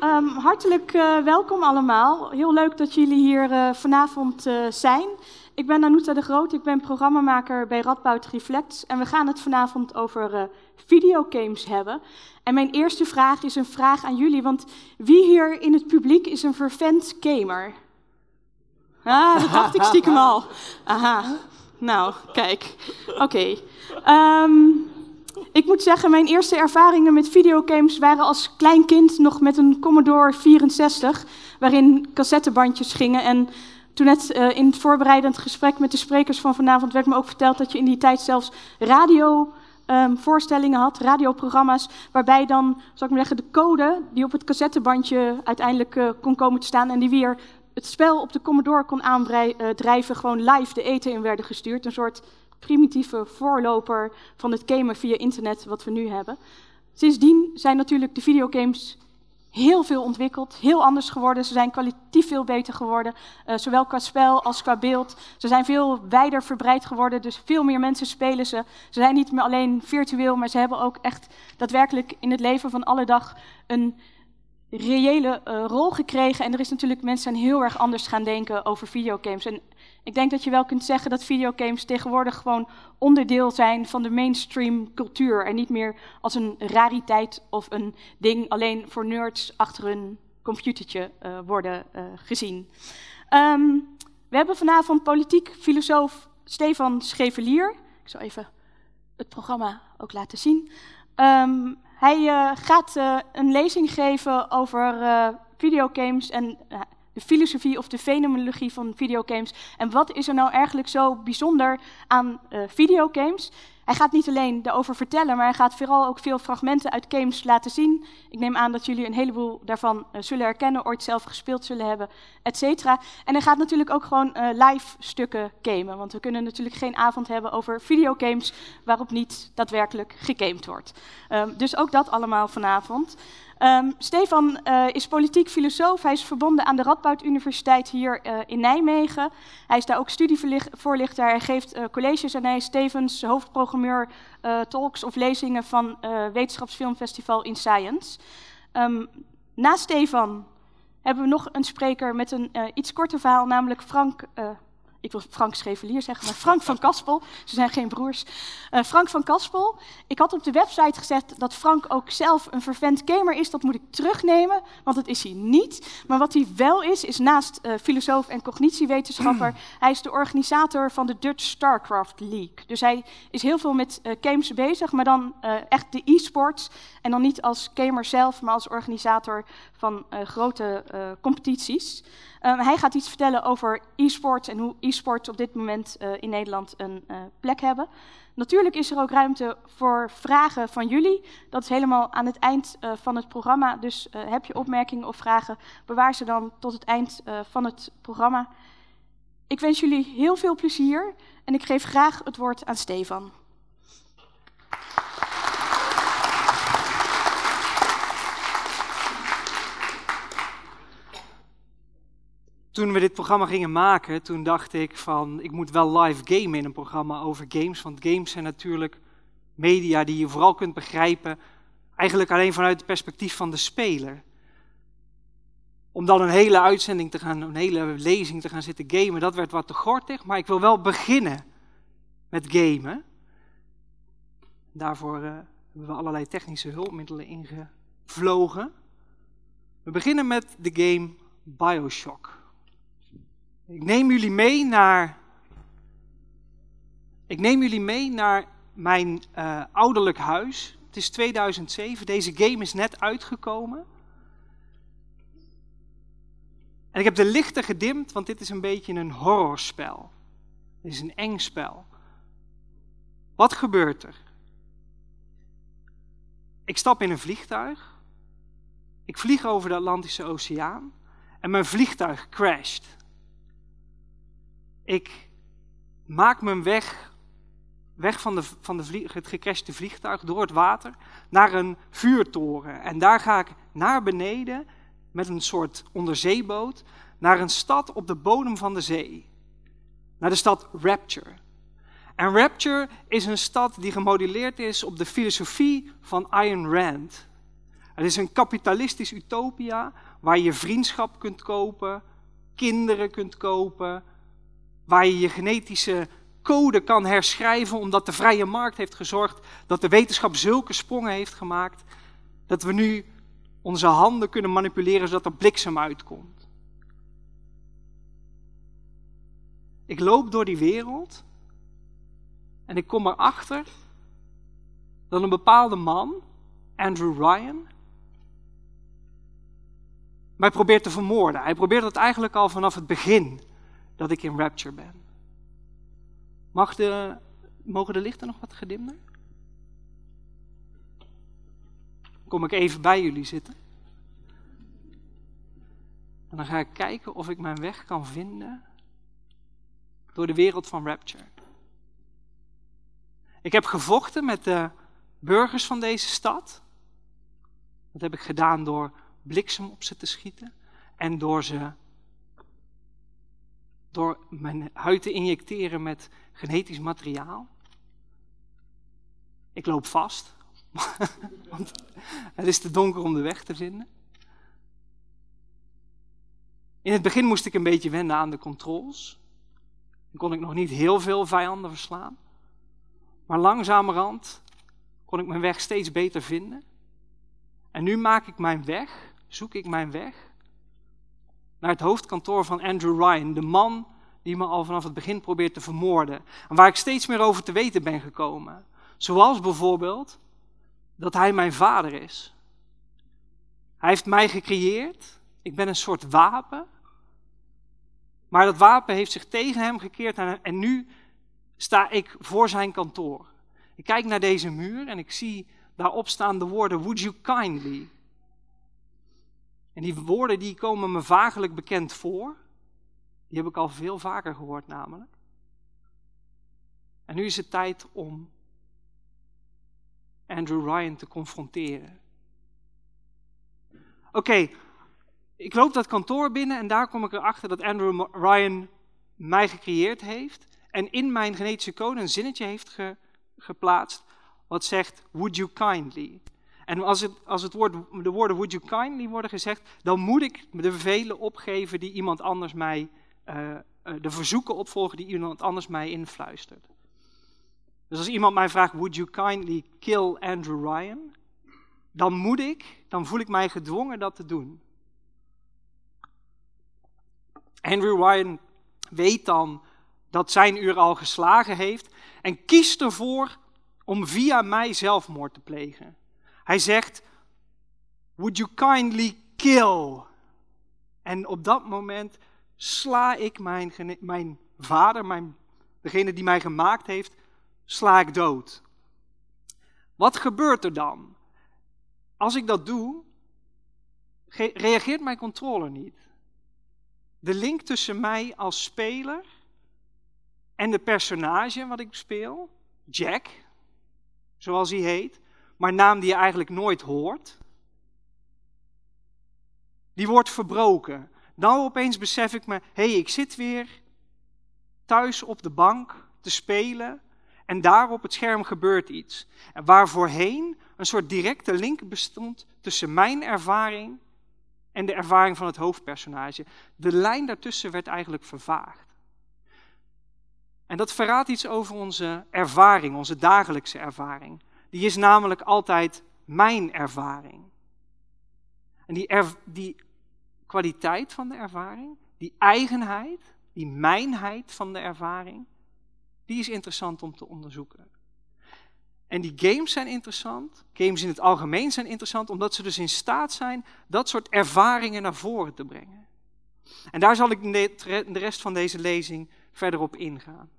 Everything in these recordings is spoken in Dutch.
Ehm, hartelijk eh, welkom allemaal. Heel leuk dat jullie hier eh, vanavond eh, zijn. Ik ben Anouta de Groot, ik ben programmamaker bij Radboud Reflect. En we gaan het vanavond over videogames hebben. En mijn eerste vraag is een vraag aan jullie, want wie hier in het publiek is een vervent gamer? Ah, dat dacht ik stiekem al. Aha. Nou, kijk. Oké. Ehm, ik moet zeggen, mijn eerste ervaringen met videogames waren als klein kind nog met een Commodore 64, waarin cassettebandjes gingen. En toen net uh, in het voorbereidend gesprek met de sprekers van vanavond werd me ook verteld dat je in die tijd zelfs radio um, voorstellingen had, radioprogramma's, waarbij dan, zal ik maar zeggen, de code die op het cassettebandje uiteindelijk uh, kon komen te staan en die weer het spel op de Commodore kon aandrijven, gewoon live de eten in werden gestuurd. Een soort primitieve voorloper van het gamen via internet wat we nu hebben. Sindsdien zijn natuurlijk de videogames heel veel ontwikkeld, heel anders geworden. Ze zijn kwalitatief veel beter geworden, uh, zowel qua spel als qua beeld. Ze zijn veel wijder verbreid geworden, dus veel meer mensen spelen ze. Ze zijn niet meer alleen virtueel, maar ze hebben ook echt daadwerkelijk in het leven van alle dag een reële uh, rol gekregen. En er is natuurlijk mensen zijn heel erg anders gaan denken over videogames. En ik denk dat je wel kunt zeggen dat videogames tegenwoordig gewoon onderdeel zijn van de mainstream cultuur. En niet meer als een rariteit of een ding alleen voor nerds achter een computertje uh, worden uh, gezien. Um, we hebben vanavond politiek filosoof Stefan Schevelier. Ik zal even het programma ook laten zien. Um, hij uh, gaat een lezing geven over videogames en de filosofie of de fenomenologie van videogames. En wat is er nou eigenlijk zo bijzonder aan videogames? Hij gaat niet alleen daarover vertellen, maar hij gaat vooral ook veel fragmenten uit games laten zien. Ik neem aan dat jullie een heleboel daarvan uh, zullen herkennen, ooit zelf gespeeld zullen hebben, et cetera. En hij gaat natuurlijk ook gewoon uh, live stukken gamen, want we kunnen natuurlijk geen avond hebben over videogames waarop niet daadwerkelijk gegamed wordt. Um, dus ook dat allemaal vanavond. Um, Stefan uh, is politiek filosoof. Hij is verbonden aan de Radboud Universiteit hier uh, in Nijmegen. Hij is daar ook studievoorlichter. Hij geeft uh, colleges en hij is tevens hoofdprogrammeur talks of lezingen van Wetenschapsfilmfestival in Science. Um, naast Stefan hebben we nog een spreker met een iets korter verhaal, namelijk Frank ik wil Frank Schevelier zeggen, maar Frank van Kaspel. Ze zijn geen broers. Uh, Frank van Kaspel. Ik had op de website gezet dat Frank ook zelf een vervent gamer is. Dat moet ik terugnemen, want dat is hij niet. Maar wat hij wel is, is naast uh, filosoof en cognitiewetenschapper, hij is de organisator van de Dutch StarCraft League. Dus hij is heel veel met uh, games bezig, maar dan echt de e-sports. En dan niet als gamer zelf, maar als organisator van grote competities. Um, hij gaat iets vertellen over e-sports en hoe e-sports op dit moment uh, in Nederland een uh, plek hebben. Natuurlijk is er ook ruimte voor vragen van jullie. Dat is helemaal aan het eind uh, van het programma. Dus heb je opmerkingen of vragen, bewaar ze dan tot het eind van het programma. Ik wens jullie heel veel plezier en ik geef graag het woord aan Stefan. Toen we dit programma gingen maken, toen dacht ik van, ik moet wel live gamen in een programma over games. Want games zijn natuurlijk media die je vooral kunt begrijpen, eigenlijk alleen vanuit het perspectief van de speler. Om dan een hele uitzending te gaan, een hele lezing te gaan zitten gamen, dat werd wat te gortig. Maar ik wil wel beginnen met gamen. Daarvoor uh, hebben we allerlei technische hulpmiddelen ingevlogen. We beginnen met de game Bioshock. Ik neem jullie mee naar. Ik neem jullie mee naar mijn uh, ouderlijk huis. Het is 2007. Deze game is net uitgekomen. En ik heb de lichten gedimd, want dit is een beetje een horrorspel. Dit is een eng spel. Wat gebeurt er? Ik stap in een vliegtuig. Ik vlieg over de Atlantische Oceaan. En mijn vliegtuig crasht. Ik maak mijn weg, weg van, de, van de het gecrashte vliegtuig door het water naar een vuurtoren. En daar ga ik naar beneden met een soort onderzeeboot naar een stad op de bodem van de zee. Naar de stad Rapture. En Rapture is een stad die gemodelleerd is op de filosofie van Ayn Rand. Het is een kapitalistisch utopia waar je vriendschap kunt kopen, kinderen kunt kopen, waar je je genetische code kan herschrijven omdat de vrije markt heeft gezorgd dat de wetenschap zulke sprongen heeft gemaakt dat we nu onze handen kunnen manipuleren zodat er bliksem uitkomt. Ik loop door die wereld en ik kom erachter dat een bepaalde man, Andrew Ryan, mij probeert te vermoorden. Hij probeert dat eigenlijk al vanaf het begin dat ik in Rapture ben. Mag de, mogen de lichten nog wat gedimder? Kom ik even bij jullie zitten. En dan ga ik kijken of ik mijn weg kan vinden door de wereld van Rapture. Ik heb gevochten met de burgers van deze stad. Dat heb ik gedaan door bliksem op ze te schieten en door ze door mijn huid te injecteren met genetisch materiaal. Ik loop vast, want het is te donker om de weg te vinden. In het begin moest ik een beetje wennen aan de controles. Dan kon ik nog niet heel veel vijanden verslaan. Maar langzamerhand kon ik mijn weg steeds beter vinden. En nu maak ik mijn weg, zoek ik mijn weg naar het hoofdkantoor van Andrew Ryan, de man die me al vanaf het begin probeert te vermoorden. En waar ik steeds meer over te weten ben gekomen. Zoals bijvoorbeeld dat hij mijn vader is. Hij heeft mij gecreëerd. Ik ben een soort wapen. Maar dat wapen heeft zich tegen hem gekeerd en nu sta ik voor zijn kantoor. Ik kijk naar deze muur en ik zie daarop staan de woorden Would you kindly? En die woorden die komen me vagelijk bekend voor. Die heb ik al veel vaker gehoord namelijk. En nu is het tijd om Andrew Ryan te confronteren. Oké, ik loop dat kantoor binnen en daar kom ik erachter dat Andrew Ryan mij gecreëerd heeft en in mijn genetische code een zinnetje heeft geplaatst wat zegt, would you kindly? En als, het, als het woord, de woorden would you kindly worden gezegd, dan moet ik de bevelen opgeven die iemand anders mij, uh, de verzoeken opvolgen die iemand anders mij influistert. Dus als iemand mij vraagt, would you kindly kill Andrew Ryan? Dan moet ik, dan voel ik mij gedwongen dat te doen. Andrew Ryan weet dan dat zijn uur al geslagen heeft en kiest ervoor om via mij zelfmoord te plegen. Hij zegt, would you kindly kill? En op dat moment sla ik mijn, mijn vader, mijn, degene die mij gemaakt heeft, sla ik dood. Wat gebeurt er dan? Als ik dat doe, reageert mijn controller niet. De link tussen mij als speler en de personage wat ik speel, Jack, zoals hij heet, maar naam die je eigenlijk nooit hoort, die wordt verbroken. Nou opeens besef ik me, hé, hey, ik zit weer thuis op de bank te spelen en daar op het scherm gebeurt iets. En waar voorheen een soort directe link bestond tussen mijn ervaring en de ervaring van het hoofdpersonage. De lijn daartussen werd eigenlijk vervaagd. En dat verraadt iets over onze ervaring, onze dagelijkse ervaring. Die is namelijk altijd mijn ervaring. En die, die kwaliteit van de ervaring, die eigenheid, die mijnheid van de ervaring, die is interessant om te onderzoeken. En die games zijn interessant, games in het algemeen zijn interessant, omdat ze dus in staat zijn dat soort ervaringen naar voren te brengen. En daar zal ik de rest van deze lezing verder op ingaan.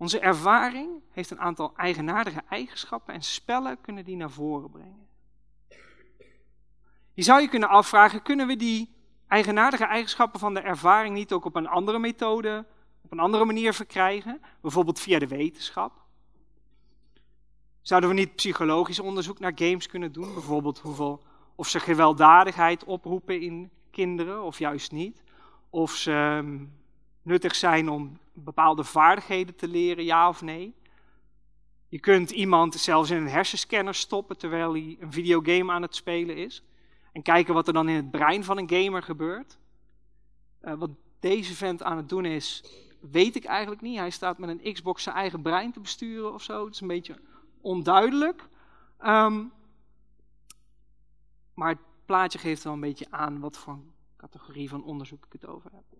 Onze ervaring heeft een aantal eigenaardige eigenschappen en spellen kunnen die naar voren brengen. Je zou je kunnen afvragen, kunnen we die eigenaardige eigenschappen van de ervaring niet ook op een andere methode, op een andere manier verkrijgen? Bijvoorbeeld via de wetenschap? Zouden we niet psychologisch onderzoek naar games kunnen doen? Bijvoorbeeld hoeveel, of ze gewelddadigheid oproepen in kinderen of juist niet? Of ze ehm, nuttig zijn om bepaalde vaardigheden te leren, ja of nee. Je kunt iemand zelfs in een hersenscanner stoppen terwijl hij een videogame aan het spelen is. En kijken wat er dan in het brein van een gamer gebeurt. Uh, wat deze vent aan het doen is, weet ik eigenlijk niet. Hij staat met een Xbox zijn eigen brein te besturen of zo. Het is een beetje onduidelijk. Um, maar het plaatje geeft wel een beetje aan wat voor categorie van onderzoek ik het over heb.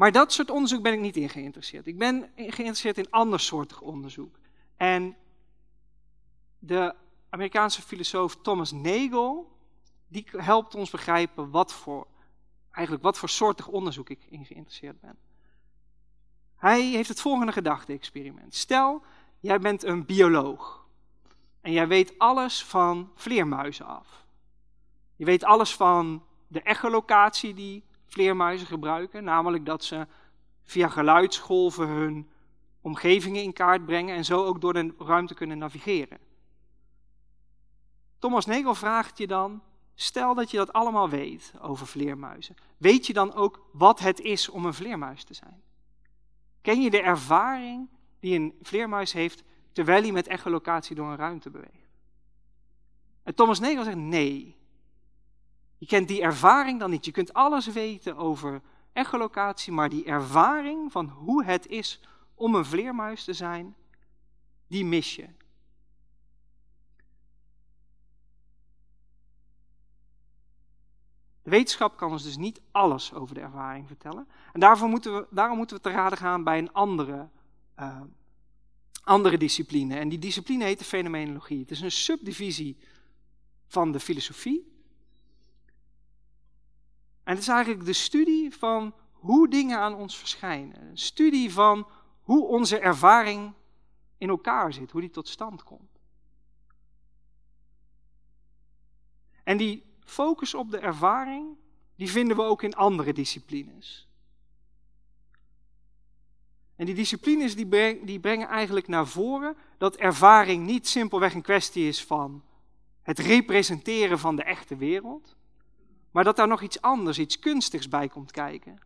Maar dat soort onderzoek ben ik niet in geïnteresseerd. Ik ben geïnteresseerd in ander soortig onderzoek. En de Amerikaanse filosoof Thomas Nagel, die helpt ons begrijpen wat voor, eigenlijk wat voor soortig onderzoek ik in geïnteresseerd ben. Hij heeft het volgende gedachte-experiment. Stel, jij bent een bioloog en jij weet alles van vleermuizen af. Je weet alles van de echolocatie die vleermuizen gebruiken, namelijk dat ze via geluidsgolven hun omgevingen in kaart brengen en zo ook door de ruimte kunnen navigeren. Thomas Nagel vraagt je dan, stel dat je dat allemaal weet over vleermuizen, weet je dan ook wat het is om een vleermuis te zijn? Ken je de ervaring die een vleermuis heeft terwijl hij met echolocatie door een ruimte beweegt? En Thomas Nagel zegt nee. Je kent die ervaring dan niet. Je kunt alles weten over echolocatie, maar die ervaring van hoe het is om een vleermuis te zijn, die mis je. De wetenschap kan ons dus niet alles over de ervaring vertellen. En daarvoor moeten we, daarom moeten we te raden gaan bij een andere, uh, andere discipline. En die discipline heet de fenomenologie. Het is een subdivisie van de filosofie. En het is eigenlijk de studie van hoe dingen aan ons verschijnen. Een studie van hoe onze ervaring in elkaar zit, hoe die tot stand komt. En die focus op de ervaring, die vinden we ook in andere disciplines. En die disciplines die, die brengen eigenlijk naar voren dat ervaring niet simpelweg een kwestie is van het representeren van de echte wereld, maar dat daar nog iets anders, iets kunstigs bij komt kijken.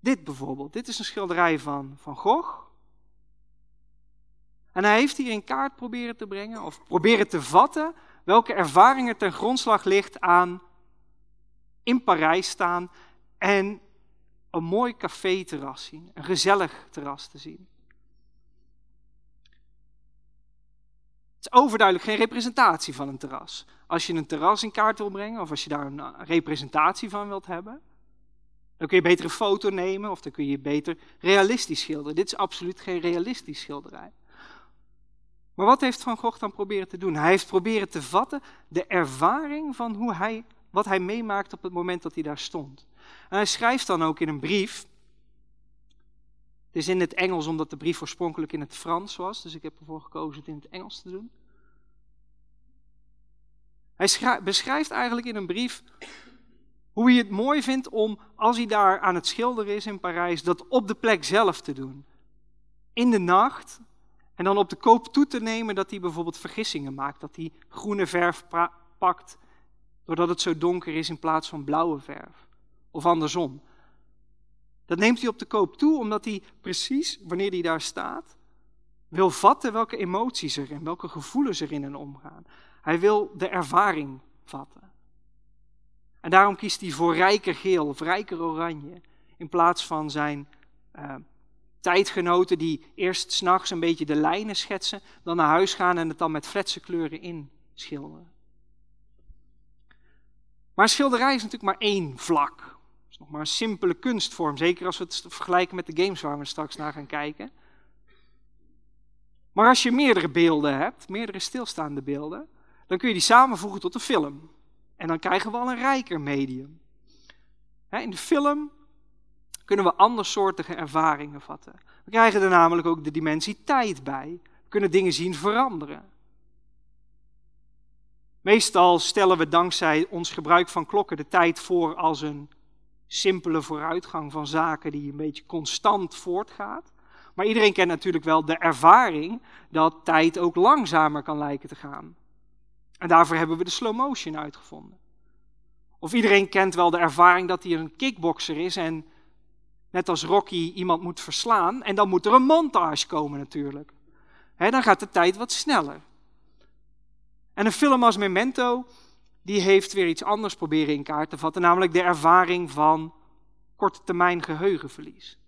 Dit bijvoorbeeld, dit is een schilderij van Van Gogh. En hij heeft hier in kaart proberen te brengen, of proberen te vatten, welke ervaringen ten grondslag ligt aan in Parijs staan en een mooi café-terras zien, een gezellig terras te zien. Overduidelijk geen representatie van een terras. Als je een terras in kaart wil brengen, of als je daar een representatie van wilt hebben, dan kun je beter een foto nemen, of dan kun je beter realistisch schilderen. Dit is absoluut geen realistisch schilderij. Maar wat heeft Van Gogh dan proberen te doen? Hij heeft proberen te vatten de ervaring van hoe hij, wat hij meemaakt op het moment dat hij daar stond. En hij schrijft dan ook in een brief. Het is in het Engels omdat de brief oorspronkelijk in het Frans was, dus ik heb ervoor gekozen het in het Engels te doen. Hij beschrijft eigenlijk in een brief hoe hij het mooi vindt om, als hij daar aan het schilderen is in Parijs, dat op de plek zelf te doen. In de nacht, en dan op de koop toe te nemen dat hij bijvoorbeeld vergissingen maakt. Dat hij groene verf pakt doordat het zo donker is in plaats van blauwe verf. Of andersom. Dat neemt hij op de koop toe omdat hij precies, wanneer hij daar staat, wil vatten welke emoties er welke gevoelens er in omgaan. Hij wil de ervaring vatten. En daarom kiest hij voor rijker geel of rijker oranje in plaats van zijn uh, tijdgenoten die eerst s'nachts een beetje de lijnen schetsen, dan naar huis gaan en het dan met fletse kleuren inschilderen. Maar een schilderij is natuurlijk maar één vlak. Is nog maar een simpele kunstvorm, zeker als we het vergelijken met de games waar we straks naar gaan kijken. Maar als je meerdere beelden hebt, meerdere stilstaande beelden, dan kun je die samenvoegen tot een film. En dan krijgen we al een rijker medium. In de film kunnen we andersoortige ervaringen vatten. We krijgen er namelijk ook de dimensie tijd bij. We kunnen dingen zien veranderen. Meestal stellen we dankzij ons gebruik van klokken de tijd voor als een simpele vooruitgang van zaken die een beetje constant voortgaat. Maar iedereen kent natuurlijk wel de ervaring dat tijd ook langzamer kan lijken te gaan. En daarvoor hebben we de slow motion uitgevonden. Of iedereen kent wel de ervaring dat hij een kickboxer is en net als Rocky iemand moet verslaan. En dan moet er een montage komen natuurlijk. dan gaat de tijd wat sneller. En een film als Memento, die heeft weer iets anders proberen in kaart te vatten, namelijk de ervaring van korte termijn geheugenverlies.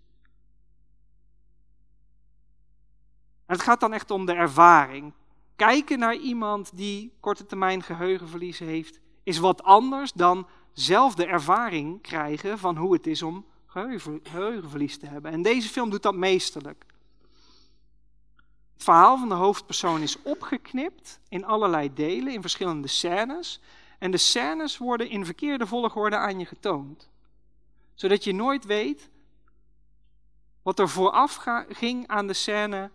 En het gaat dan echt om de ervaring. Kijken naar iemand die korte termijn geheugenverlies heeft, is wat anders dan zelf de ervaring krijgen van hoe het is om geheugenverlies te hebben. En deze film doet dat meesterlijk. Het verhaal van de hoofdpersoon is opgeknipt in allerlei delen, in verschillende scènes. En de scènes worden in verkeerde volgorde aan je getoond. Zodat je nooit weet wat er vooraf ging aan de scène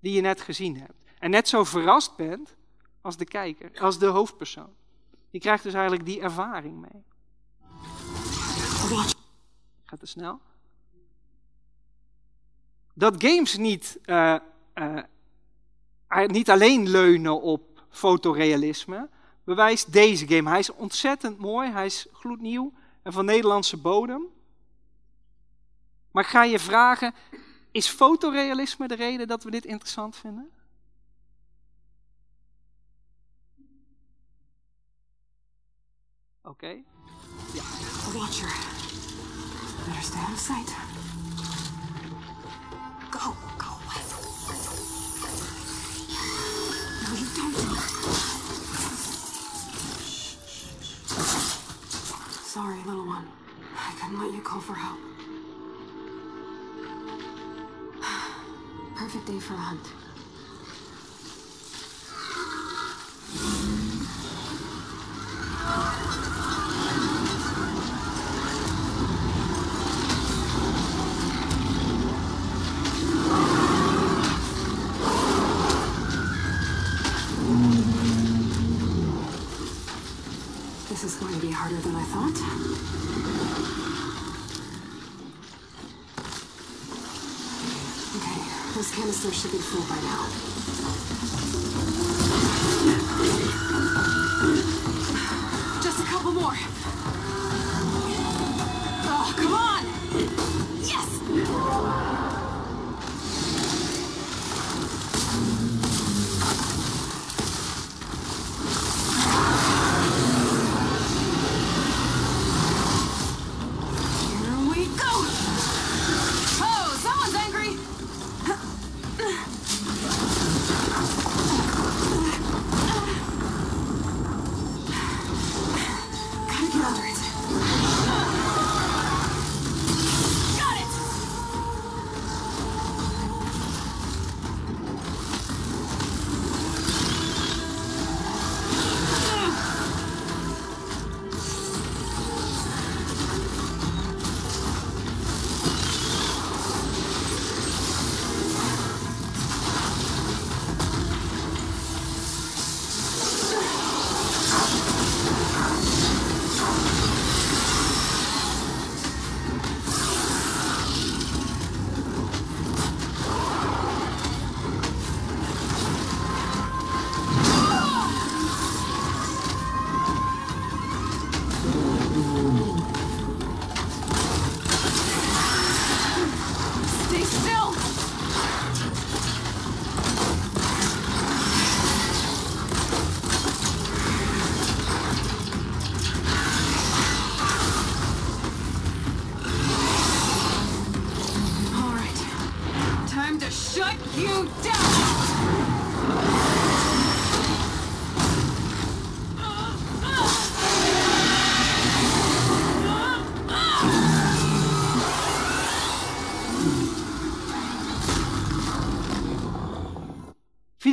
die je net gezien hebt. En net zo verrast bent als de kijker, als de hoofdpersoon. Je krijgt dus eigenlijk die ervaring mee. Gaat te snel. Dat games niet, uh, uh, niet alleen leunen op fotorealisme, bewijst deze game. Hij is ontzettend mooi, hij is gloednieuw en van Nederlandse bodem. Maar ga je vragen, is fotorealisme de reden dat we dit interessant vinden? Oké. Okay. Ja. Watcher. Better sight. Go, go. Sorry, little one. I couldn't let you call for help. Perfect day for a hunt. 吃不错吧？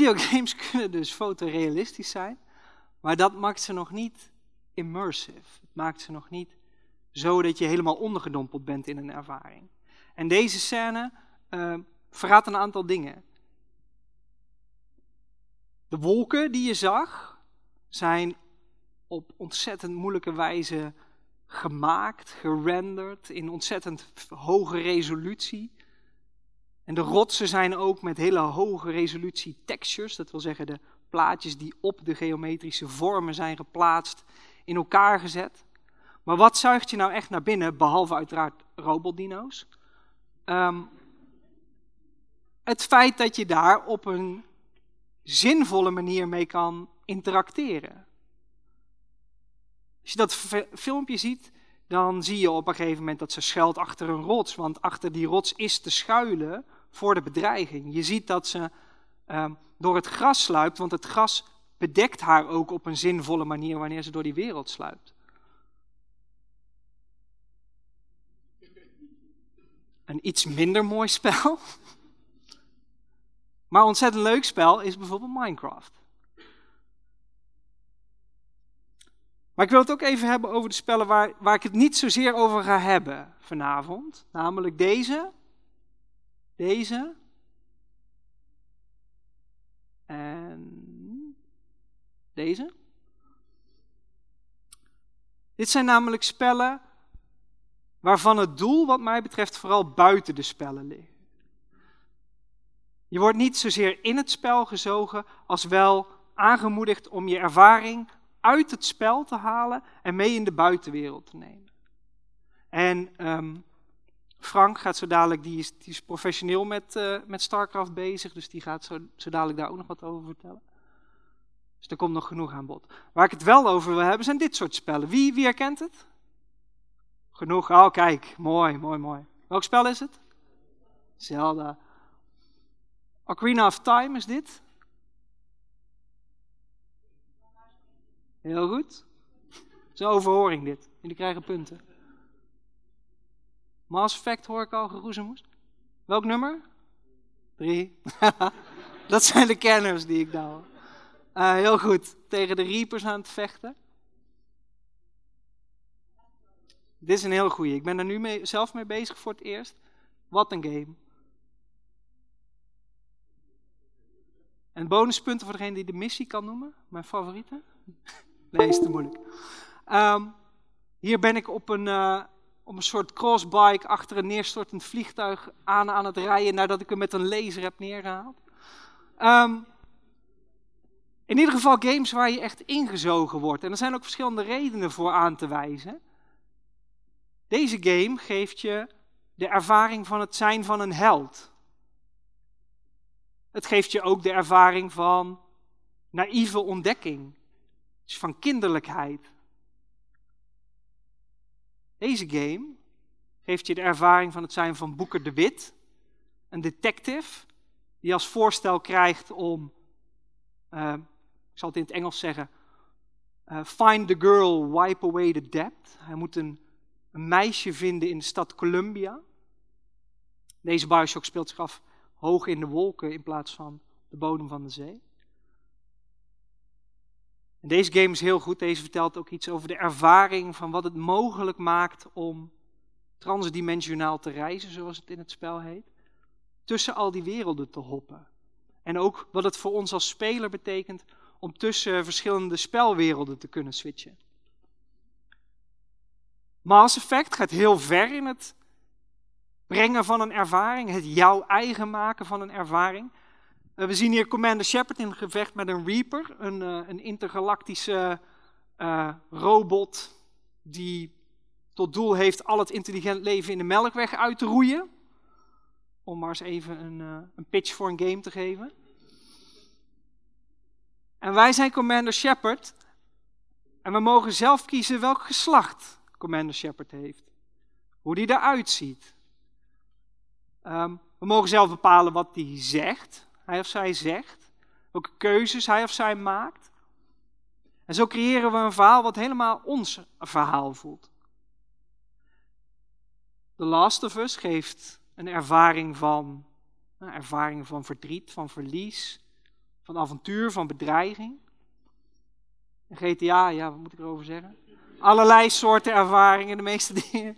Videogames kunnen dus fotorealistisch zijn, maar dat maakt ze nog niet immersive. Het maakt ze nog niet zo dat je helemaal ondergedompeld bent in een ervaring. En deze scène uh, verraadt een aantal dingen. De wolken die je zag zijn op ontzettend moeilijke wijze gemaakt, gerenderd in ontzettend hoge resolutie. En de rotsen zijn ook met hele hoge resolutie textures, dat wil zeggen de plaatjes die op de geometrische vormen zijn geplaatst, in elkaar gezet. Maar wat zuigt je nou echt naar binnen, behalve uiteraard robotdino's? Um, het feit dat je daar op een zinvolle manier mee kan interacteren. Als je dat filmpje ziet, dan zie je op een gegeven moment dat ze schuilt achter een rots. Want achter die rots is te schuilen voor de bedreiging. Je ziet dat ze um, door het gras sluipt, want het gras bedekt haar ook op een zinvolle manier wanneer ze door die wereld sluipt. Een iets minder mooi spel, maar ontzettend leuk spel is bijvoorbeeld Minecraft. Maar ik wil het ook even hebben over de spellen waar, waar ik het niet zozeer over ga hebben vanavond. Namelijk deze, deze en deze. Dit zijn namelijk spellen waarvan het doel, wat mij betreft, vooral buiten de spellen ligt. Je wordt niet zozeer in het spel gezogen, als wel aangemoedigd om je ervaring uit het spel te halen en mee in de buitenwereld te nemen. En um, Frank gaat zo dadelijk, die is, die is professioneel met, uh, met StarCraft bezig, dus die gaat zo, zo dadelijk daar ook nog wat over vertellen. Dus er komt nog genoeg aan bod. Waar ik het wel over wil hebben, zijn dit soort spellen. Wie, wie herkent het? Genoeg. Oh, kijk. Mooi, mooi, mooi. Welk spel is het? Zelda. Ocarina of Time is dit. Heel goed. Zo'n overhoring dit. Jullie krijgen punten. Mass Effect hoor ik al geroezemoes. Welk nummer? Drie. Dat zijn de kenners die ik nou. Uh, heel goed. Tegen de Reapers aan het vechten. Dit is een heel goeie. Ik ben er nu mee, zelf mee bezig voor het eerst. Wat een game. En bonuspunten voor degene die de missie kan noemen. Mijn favoriete. Nee, is te moeilijk. Um, hier ben ik op een, uh, op een soort crossbike achter een neerstortend vliegtuig aan, aan het rijden nadat ik hem met een laser heb neergehaald. Um, in ieder geval games waar je echt ingezogen wordt. En er zijn ook verschillende redenen voor aan te wijzen. Deze game geeft je de ervaring van het zijn van een held. Het geeft je ook de ervaring van naïeve ontdekking, dus van kinderlijkheid. Deze game geeft je de ervaring van het zijn van Boeker de Wit, een detective die als voorstel krijgt om, uh, ik zal het in het Engels zeggen, uh, find the girl, wipe away the debt. Hij moet een een meisje vinden in de stad Columbia. Deze Bioshock speelt zich af hoog in de wolken in plaats van de bodem van de zee. En deze game is heel goed. Deze vertelt ook iets over de ervaring van wat het mogelijk maakt om transdimensionaal te reizen, zoals het in het spel heet. Tussen al die werelden te hoppen. En ook wat het voor ons als speler betekent om tussen verschillende spelwerelden te kunnen switchen. Mass Effect gaat heel ver in het brengen van een ervaring, het jouw eigen maken van een ervaring. Eh, we zien hier Commander Shepard in gevecht met een Reaper, een, uh, een intergalactische uh, robot die tot doel heeft al het intelligent leven in de melkweg uit te roeien. Om maar eens even een, een pitch voor een game te geven. En wij zijn Commander Shepard en we mogen zelf kiezen welk geslacht Commander Shepard heeft. Hoe die eruit ziet. Um, we mogen zelf bepalen wat hij zegt, hij of zij zegt. Welke keuzes hij of zij maakt. En zo creëren we een verhaal wat helemaal ons verhaal voelt. The Last of Us geeft een ervaring van, een ervaring van verdriet, van verlies, van avontuur, van bedreiging. GTA, ja, wat moet ik erover zeggen? allerlei soorten ervaringen, de meeste dingen.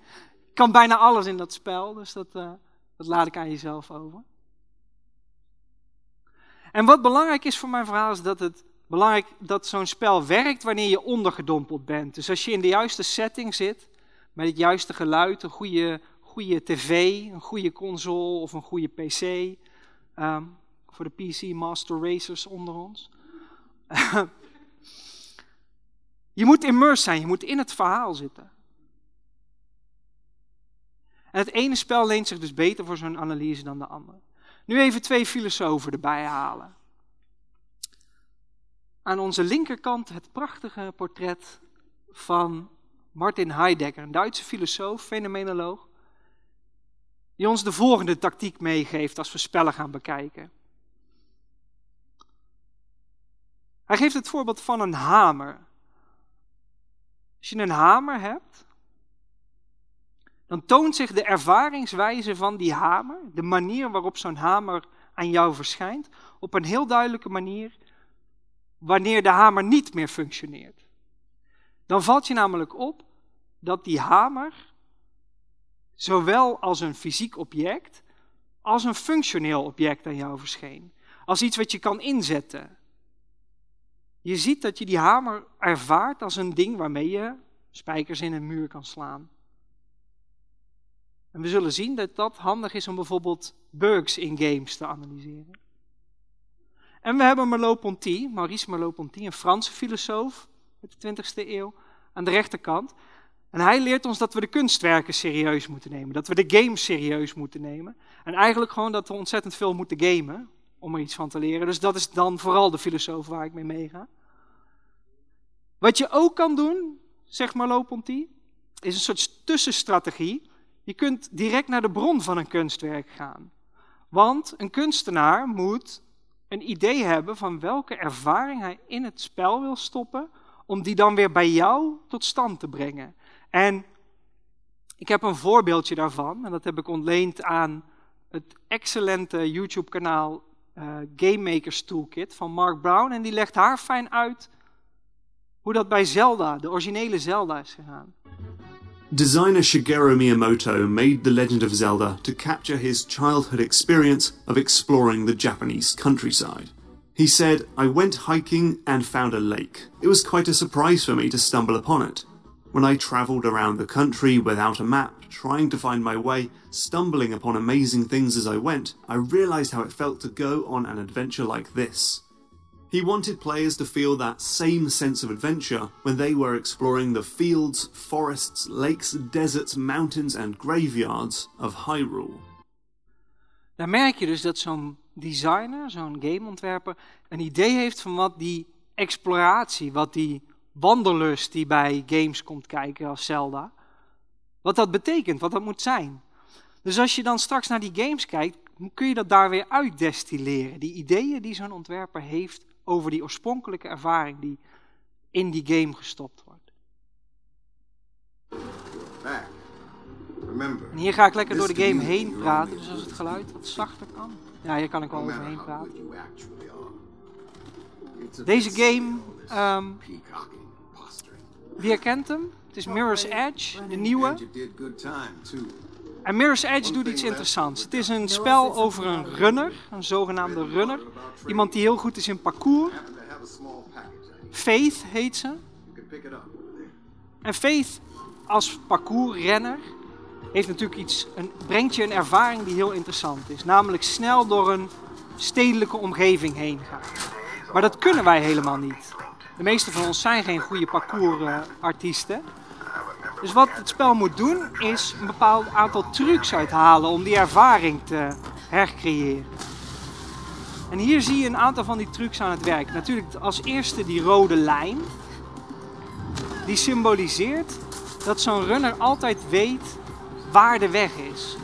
kan bijna alles in dat spel, dus dat, uh, dat laat ik aan jezelf over. En wat belangrijk is voor mijn verhaal is dat het belangrijk dat zo'n spel werkt wanneer je ondergedompeld bent. Dus als je in de juiste setting zit, met het juiste geluid, een goede, goede tv, een goede console of een goede pc. Um, voor de PC Master Racers onder ons. Je moet immersed zijn, je moet in het verhaal zitten. En het ene spel leent zich dus beter voor zo'n analyse dan de andere. Nu even twee filosofen erbij halen. Aan onze linkerkant het prachtige portret van Martin Heidegger, een Duitse filosoof, fenomenoloog, die ons de volgende tactiek meegeeft als we spellen gaan bekijken. Hij geeft het voorbeeld van een hamer. Als je een hamer hebt, dan toont zich de ervaringswijze van die hamer, de manier waarop zo'n hamer aan jou verschijnt, op een heel duidelijke manier wanneer de hamer niet meer functioneert. Dan valt je namelijk op dat die hamer zowel als een fysiek object als een functioneel object aan jou verscheen. Als iets wat je kan inzetten. Je ziet dat je die hamer ervaart als een ding waarmee je spijkers in een muur kan slaan. En we zullen zien dat dat handig is om bijvoorbeeld bugs in games te analyseren. En we hebben Merleau-Ponty, Maurice Merleau-Ponty, een Franse filosoof uit de 20e eeuw, aan de rechterkant. En hij leert ons dat we de kunstwerken serieus moeten nemen, dat we de games serieus moeten nemen. En eigenlijk gewoon dat we ontzettend veel moeten gamen om er iets van te leren. Dus dat is dan vooral de filosoof waar ik mee meega. Wat je ook kan doen, zegt Merleau-Ponty, is een soort tussenstrategie. Je kunt direct naar de bron van een kunstwerk gaan. Want een kunstenaar moet een idee hebben van welke ervaring hij in het spel wil stoppen, om die dan weer bij jou tot stand te brengen. En ik heb een voorbeeldje daarvan, en dat heb ik ontleend aan het excellente YouTube-kanaal uh, Game Makers Toolkit van Mark Brown. En die legt haar fijn uit hoe dat bij Zelda, de originele Zelda, is gegaan. Designer Shigeru Miyamoto made The Legend of Zelda to capture his childhood experience of exploring the Japanese countryside. He said, I went hiking and found a lake. It was quite a surprise for me to stumble upon it. When I travelled around the country without a map, trying to find my way, stumbling upon amazing things as I went, I realised how it felt to go on an adventure like this. He wanted players to feel that same sense of adventure when they were exploring the fields, forests, lakes, deserts, mountains, and graveyards of Hyrule. Daar merk je dus dat zo'n designer, zo'n gameontwerper, een idee heeft van wat die exploratie, wat die wanderlust die bij games komt kijken als Zelda. Wat dat betekent, wat dat moet zijn. Dus als je dan straks naar die games kijkt, kun je dat daar weer uitdestilleren. Die ideeën die zo'n ontwerper heeft over die oorspronkelijke ervaring die in die game gestopt wordt. En hier ga ik lekker door de game heen praten, dus als het geluid wat zachter kan. Ja, hier kan ik wel overheen praten. Deze game um, wie herkent hem? Het is Mirror's Edge, de nieuwe. En Mirror's Edge doet iets interessants. Het is een spel over een runner, een zogenaamde runner. Iemand die heel goed is in parcours. Faith heet ze. En Faith als parcoursrenner heeft natuurlijk iets, een, brengt je een ervaring die heel interessant is. Namelijk snel door een stedelijke omgeving heen gaan. Maar dat kunnen wij helemaal niet. De meeste van ons zijn geen goede parcoursartiesten. Dus wat het spel moet doen, is een bepaald aantal trucs uithalen om die ervaring te hercreëren. En hier zie je een aantal van die trucs aan het werk. Natuurlijk als eerste die rode lijn. Die symboliseert dat zo'n runner altijd weet waar de weg is.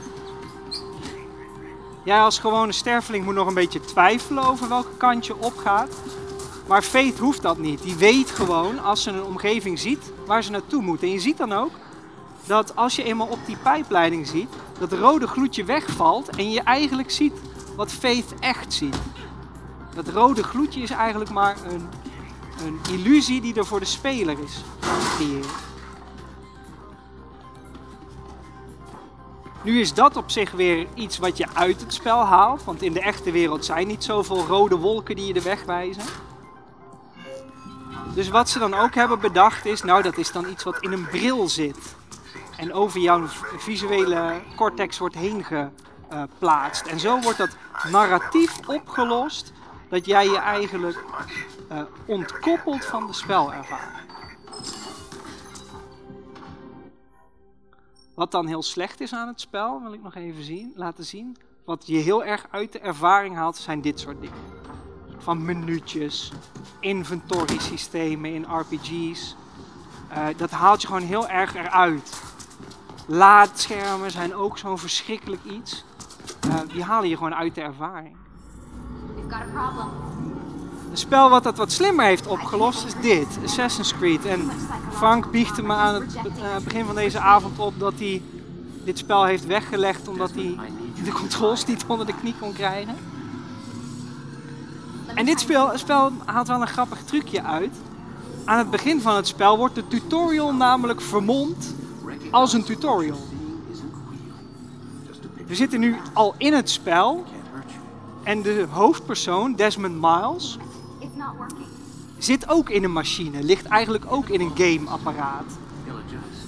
Jij als gewone sterfeling moet nog een beetje twijfelen over welke kant je opgaat. Maar Faith hoeft dat niet. Die weet gewoon als ze een omgeving ziet waar ze naartoe moet. En je ziet dan ook dat als je eenmaal op die pijpleiding ziet, dat rode gloedje wegvalt en je eigenlijk ziet wat Faith echt ziet. Dat rode gloedje is eigenlijk maar een, een illusie die er voor de speler is. Nu is dat op zich weer iets wat je uit het spel haalt, want in de echte wereld zijn niet zoveel rode wolken die je de weg wijzen. Dus wat ze dan ook hebben bedacht is, nou dat is dan iets wat in een bril zit. En over jouw visuele cortex wordt heen geplaatst. En zo wordt dat narratief opgelost dat jij je eigenlijk uh, ontkoppelt van de spelervaring. Wat dan heel slecht is aan het spel, wil ik nog even zien, laten zien. Wat je heel erg uit de ervaring haalt, zijn dit soort dingen. Van minuutjes, inventory systemen in RPG's. Uh, dat haalt je gewoon heel erg eruit. Laadschermen zijn ook zo'n verschrikkelijk iets. Uh, die halen je gewoon uit de ervaring. Een spel wat dat wat slimmer heeft opgelost is dit, Assassin's Creed. En Frank biechtte me aan het uh, begin van deze avond op dat hij dit spel heeft weggelegd omdat hij de controls niet onder de knie kon krijgen. En dit spel, spel haalt wel een grappig trucje uit. Aan het begin van het spel wordt de tutorial namelijk vermomd als een tutorial. We zitten nu al in het spel en de hoofdpersoon, Desmond Miles, zit ook in een machine, ligt eigenlijk ook in een gameapparaat.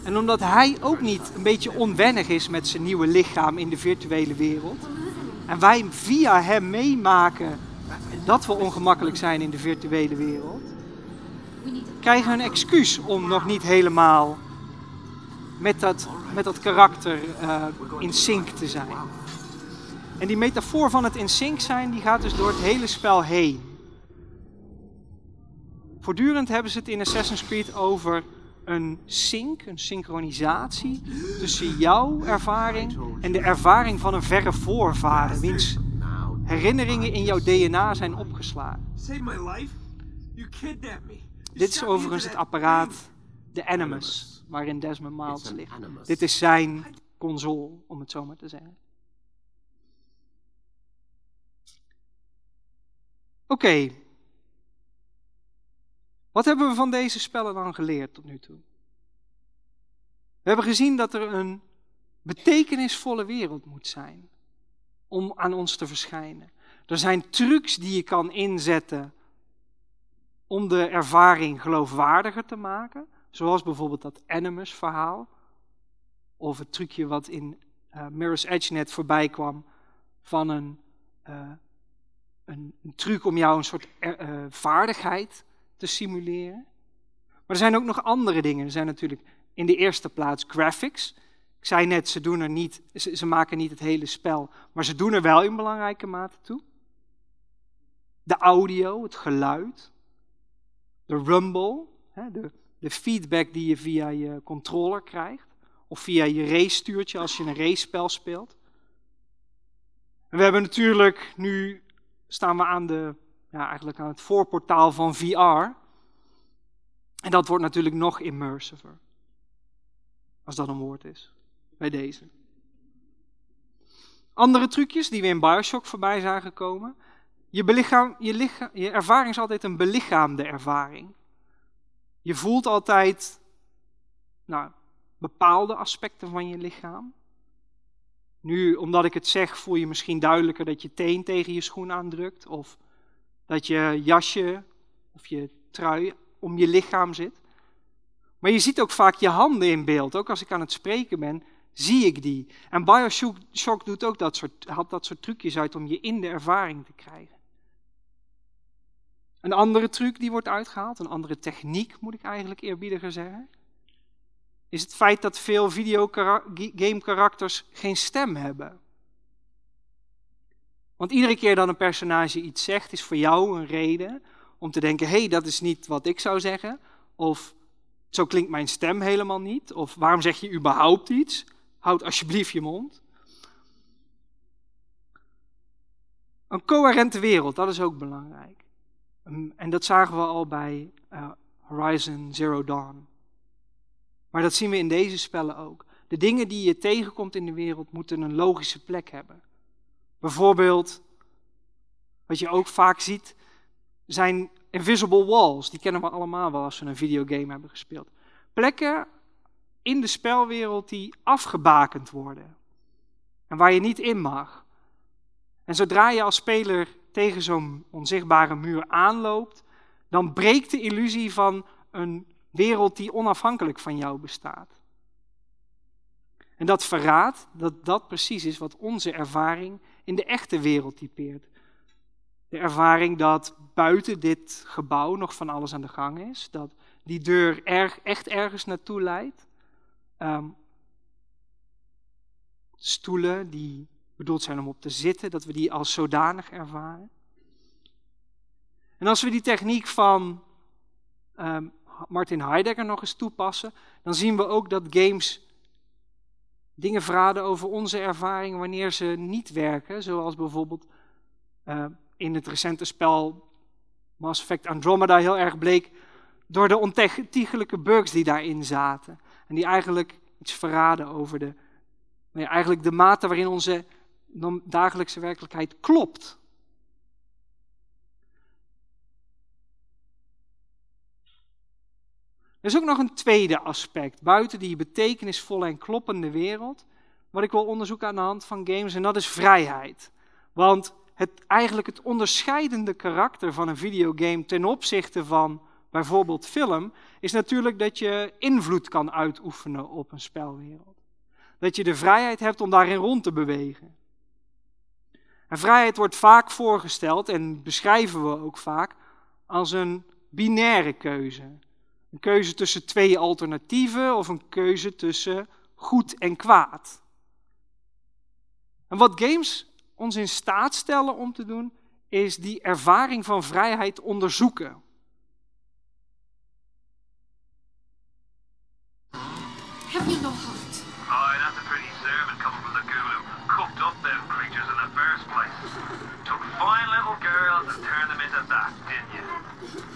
En omdat hij ook niet een beetje onwennig is met zijn nieuwe lichaam in de virtuele wereld, en wij via hem meemaken dat we ongemakkelijk zijn in de virtuele wereld, krijgen een excuus om nog niet helemaal met dat, met dat karakter uh, in sync te zijn. En die metafoor van het in sync zijn, die gaat dus door het hele spel heen. Voortdurend hebben ze het in Assassin's Creed over een sync, een synchronisatie tussen jouw ervaring en de ervaring van een verre voorvader, wiens herinneringen in jouw DNA zijn opgeslagen. Dit is overigens het apparaat, de Animus, waarin Desmond Miles ligt. Dit is zijn console, om het zo maar te zeggen. Oké, wat hebben we van deze spellen dan geleerd tot nu toe? We hebben gezien dat er een betekenisvolle wereld moet zijn om aan ons te verschijnen. Er zijn trucs die je kan inzetten om de ervaring geloofwaardiger te maken, zoals bijvoorbeeld dat Animus verhaal, of het trucje wat in uh, Mirror's Edge net voorbij kwam van een, uh, een, een, truc om jou een soort uh, vaardigheid te simuleren. Maar er zijn ook nog andere dingen. Er zijn natuurlijk in de eerste plaats graphics. Ik zei net, ze, doen er niet, ze, maken niet het hele spel, maar ze doen er wel in belangrijke mate toe. De audio, het geluid. De rumble, hè, de, de feedback die je via je controller krijgt. Of via je race-stuurtje als je een race-spel speelt. We hebben natuurlijk, nu staan we aan de ja, eigenlijk aan het voorportaal van VR. En dat wordt natuurlijk nog immersiver. Als dat een woord is. Bij deze. Andere trucjes die we in Bioshock voorbij zagen komen. Je, belichaam, je, lichaam, je ervaring is altijd een belichaamde ervaring. Je voelt altijd nou, bepaalde aspecten van je lichaam. Nu, omdat ik het zeg, voel je misschien duidelijker dat je teen tegen je schoen aandrukt. Of dat je jasje of je trui om je lichaam zit. Maar je ziet ook vaak je handen in beeld. Ook als ik aan het spreken ben, zie ik die. En Bioshock doet ook dat soort, haalt dat soort trucjes uit om je in de ervaring te krijgen. Een andere truc die wordt uitgehaald, een andere techniek moet ik eigenlijk eerbiediger zeggen, is het feit dat veel videogame karakters geen stem hebben. Want iedere keer dat een personage iets zegt, is voor jou een reden om te denken: hé, hey, dat is niet wat ik zou zeggen. Of zo klinkt mijn stem helemaal niet. Of waarom zeg je überhaupt iets? Houd alsjeblieft je mond. Een coherente wereld, dat is ook belangrijk. En dat zagen we al bij uh, Horizon Zero Dawn. Maar dat zien we in deze spellen ook. De dingen die je tegenkomt in de wereld moeten een logische plek hebben. Bijvoorbeeld, wat je ook vaak ziet, zijn invisible walls. Die kennen we allemaal wel als we een videogame hebben gespeeld. Plekken in de spelwereld die afgebakend worden. En waar je niet in mag. En zodra je als speler tegen zo'n onzichtbare muur aanloopt, dan breekt de illusie van een wereld die onafhankelijk van jou bestaat. En dat verraadt dat dat precies is wat onze ervaring in de echte wereld typeert. De ervaring dat buiten dit gebouw nog van alles aan de gang is, dat die deur erg, echt ergens naartoe leidt. Um, stoelen die bedoeld zijn om op te zitten, dat we die als zodanig ervaren. En als we die techniek van ehm, Martin Heidegger nog eens toepassen, dan zien we ook dat games dingen verraden over onze ervaring wanneer ze niet werken, zoals bijvoorbeeld uh, in het recente spel Mass Effect Andromeda heel erg bleek door de ontiegelijke bugs die daarin zaten. En die eigenlijk iets verraden over de, nou eigenlijk de mate waarin onze dagelijkse werkelijkheid klopt. Er is ook nog een tweede aspect, buiten die betekenisvolle en kloppende wereld, wat ik wil onderzoeken aan de hand van games, en dat is vrijheid. Want het, eigenlijk het onderscheidende karakter van een videogame ten opzichte van bijvoorbeeld film, is natuurlijk dat je invloed kan uitoefenen op een spelwereld. Dat je de vrijheid hebt om daarin rond te bewegen. En vrijheid wordt vaak voorgesteld, en beschrijven we ook vaak, als een binaire keuze. Een keuze tussen twee alternatieven of een keuze tussen goed en kwaad. En wat games ons in staat stellen om te doen, is die ervaring van vrijheid onderzoeken. Have you no heart? Oh, Aye, that's a pretty sermon coming from the who cooked up them creatures in the first place. Took fine little girls and turned them into that, didn't you?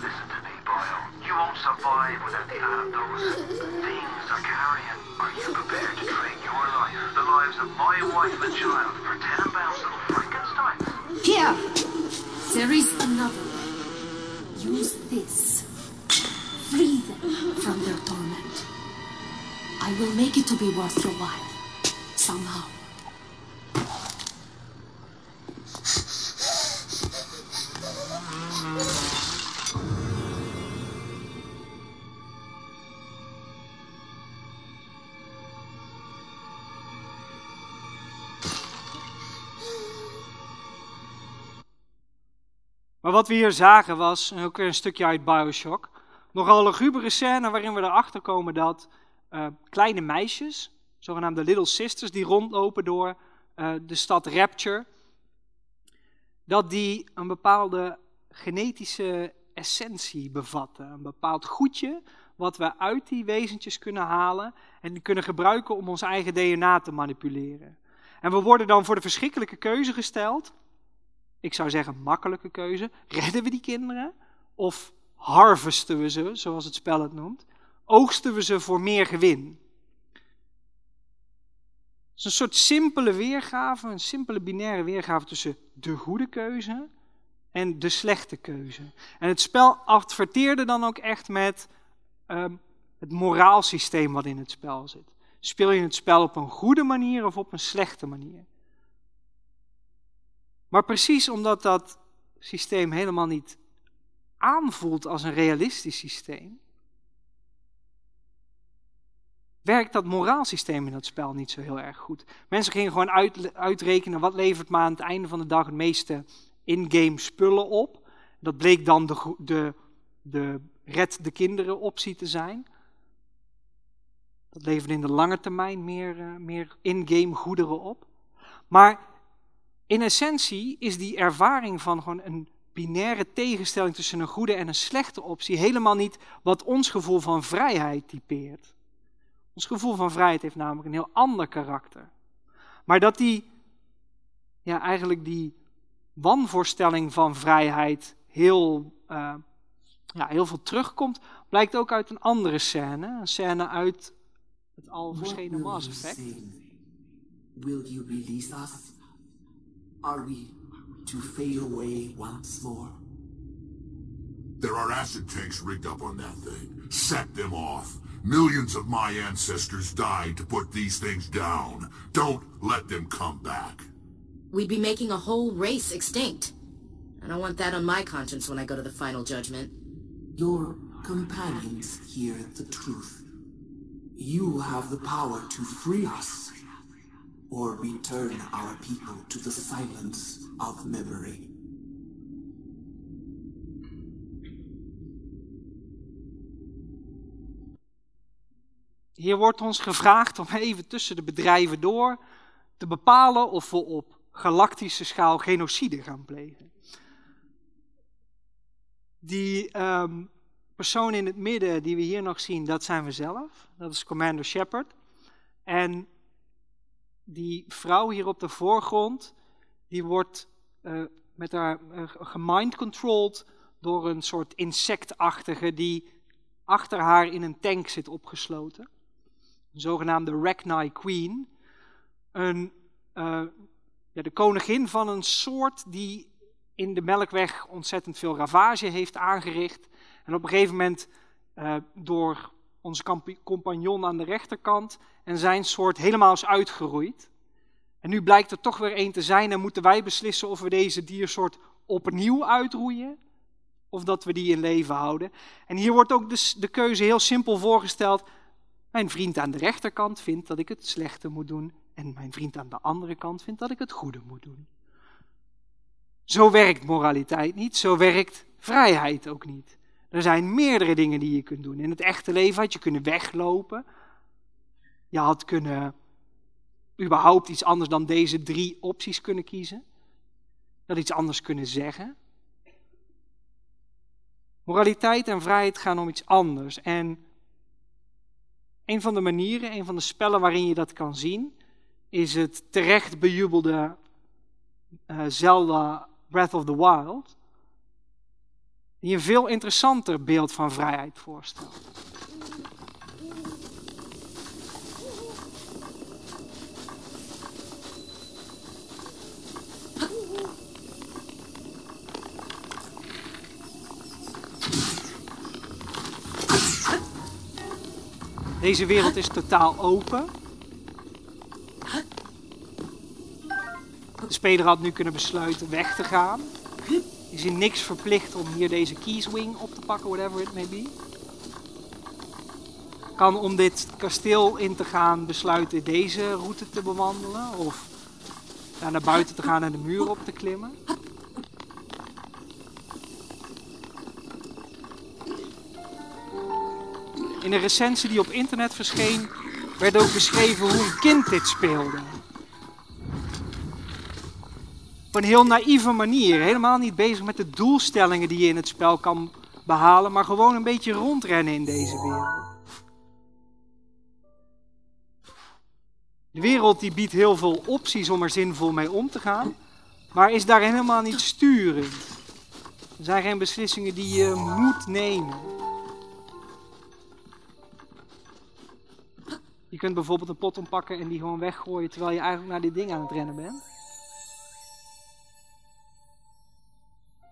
Listen to me, boyo. You won't survive without the aid of those things are carrying. Are you prepared to trade your life, the lives of my wife and child, for ten pounds little Frankenstein? Here! There is another way. Use this. Free them from their torment. I will make it to be worth your while. Somehow. Maar wat we hier zagen was, ook weer een stukje uit Bioshock, nogal een lugubere scène waarin we erachter komen dat uh, kleine meisjes, zogenaamde Little Sisters, die rondlopen door uh, de stad Rapture, dat die een bepaalde genetische essentie bevatten. Een bepaald goedje wat we uit die wezentjes kunnen halen en die kunnen gebruiken om ons eigen DNA te manipuleren. En we worden dan voor de verschrikkelijke keuze gesteld. Ik zou zeggen makkelijke keuze. Redden we die kinderen? Of harvesten we ze, zoals het spel het noemt? Oogsten we ze voor meer gewin. Het is een soort simpele weergave, een simpele binaire weergave tussen de goede keuze en de slechte keuze. En het spel adverteerde dan ook echt met um, het moraalsysteem wat in het spel zit. Speel je het spel op een goede manier of op een slechte manier? Maar precies omdat dat systeem helemaal niet aanvoelt als een realistisch systeem, werkt dat moraalsysteem in dat spel niet zo heel erg goed. Mensen gingen gewoon uit, uitrekenen wat levert maar aan het einde van de dag het meeste in-game spullen op. Dat bleek dan de, de, de red de kinderen optie te zijn. Dat leverde in de lange termijn meer, uh, meer in-game goederen op. Maar in essentie is die ervaring van gewoon een binaire tegenstelling tussen een goede en een slechte optie helemaal niet wat ons gevoel van vrijheid typeert. Ons gevoel van vrijheid heeft namelijk een heel ander karakter. Maar dat die, ja, eigenlijk die wanvoorstelling van vrijheid heel, uh, ja, heel veel terugkomt, blijkt ook uit een andere scène. Een scène uit het al verschenen Mass Effect. Will you release us? Are we to fade away once more? There are acid tanks rigged up on that thing. Set them off. Millions of my ancestors died to put these things down. Don't let them come back. We'd be making a whole race extinct. I don't want that on my conscience when I go to the final judgment. Your companions hear the truth. You have the power to free us, or return our people to the silence of memory. Hier wordt ons gevraagd om even tussen de bedrijven door te bepalen of we op galactische schaal genocide gaan plegen. Die ehm, persoon in het midden die we hier nog zien, dat zijn we zelf. Dat is Commander Shepard. En die vrouw hier op de voorgrond, die wordt uh, met haar uh, gemind-controlled door een soort insectachtige die achter haar in een tank zit opgesloten. Een zogenaamde Rachni Queen. Een, uh, ja, de koningin van een soort die in de Melkweg ontzettend veel ravage heeft aangericht. En op een gegeven moment uh, door onze compagnon aan de rechterkant en zijn soort helemaal is uitgeroeid. En nu blijkt er toch weer één te zijn en moeten wij beslissen of we deze diersoort opnieuw uitroeien of dat we die in leven houden. En hier wordt ook de, de keuze heel simpel voorgesteld. Mijn vriend aan de rechterkant vindt dat ik het slechte moet doen en mijn vriend aan de andere kant vindt dat ik het goede moet doen. Zo werkt moraliteit niet, zo werkt vrijheid ook niet. Er zijn meerdere dingen die je kunt doen. In het echte leven had je kunnen weglopen. Je had kunnen überhaupt iets anders dan deze drie opties kunnen kiezen. Had iets anders kunnen zeggen. Moraliteit en vrijheid gaan om iets anders. En een van de manieren, een van de spellen waarin je dat kan zien, is het terecht bejubelde uh, Zelda Breath of the Wild, die een veel interessanter beeld van vrijheid voorstelt. Deze wereld is totaal open. De speler had nu kunnen besluiten weg te gaan. Is in niks verplicht om hier deze keyswing op te pakken, whatever it may be. Kan om dit kasteel in te gaan besluiten deze route te bewandelen. Of daar naar buiten te gaan en de muur op te klimmen. In een recensie die op internet verscheen, werd ook beschreven hoe een kind dit speelde. Op een heel naïeve manier, helemaal niet bezig met de doelstellingen die je in het spel kan behalen, maar gewoon een beetje rondrennen in deze wereld. De wereld die biedt heel veel opties om er zinvol mee om te gaan, maar is daar helemaal niet sturend. Er zijn geen beslissingen die je moet nemen. Je kunt bijvoorbeeld een pot ompakken en die gewoon weggooien terwijl je eigenlijk naar dit ding aan het rennen bent.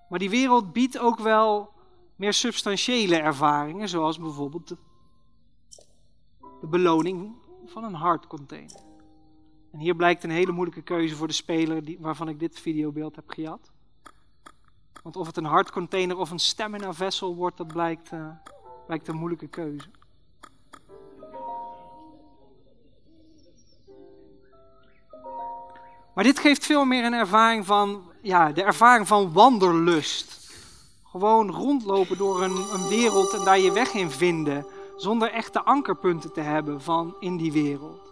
Maar die wereld biedt ook wel meer substantiële ervaringen, zoals bijvoorbeeld de, de beloning van een hardcontainer. En hier blijkt een hele moeilijke keuze voor de speler die, waarvan ik dit videobeeld heb gejat. Want of het een hardcontainer of een stamina vessel wordt, dat blijkt, uh, blijkt een moeilijke keuze. Maar dit geeft veel meer een ervaring van, ja, de ervaring van wanderlust. Gewoon rondlopen door een, een wereld en daar je weg in vinden, zonder echte ankerpunten te hebben van in die wereld.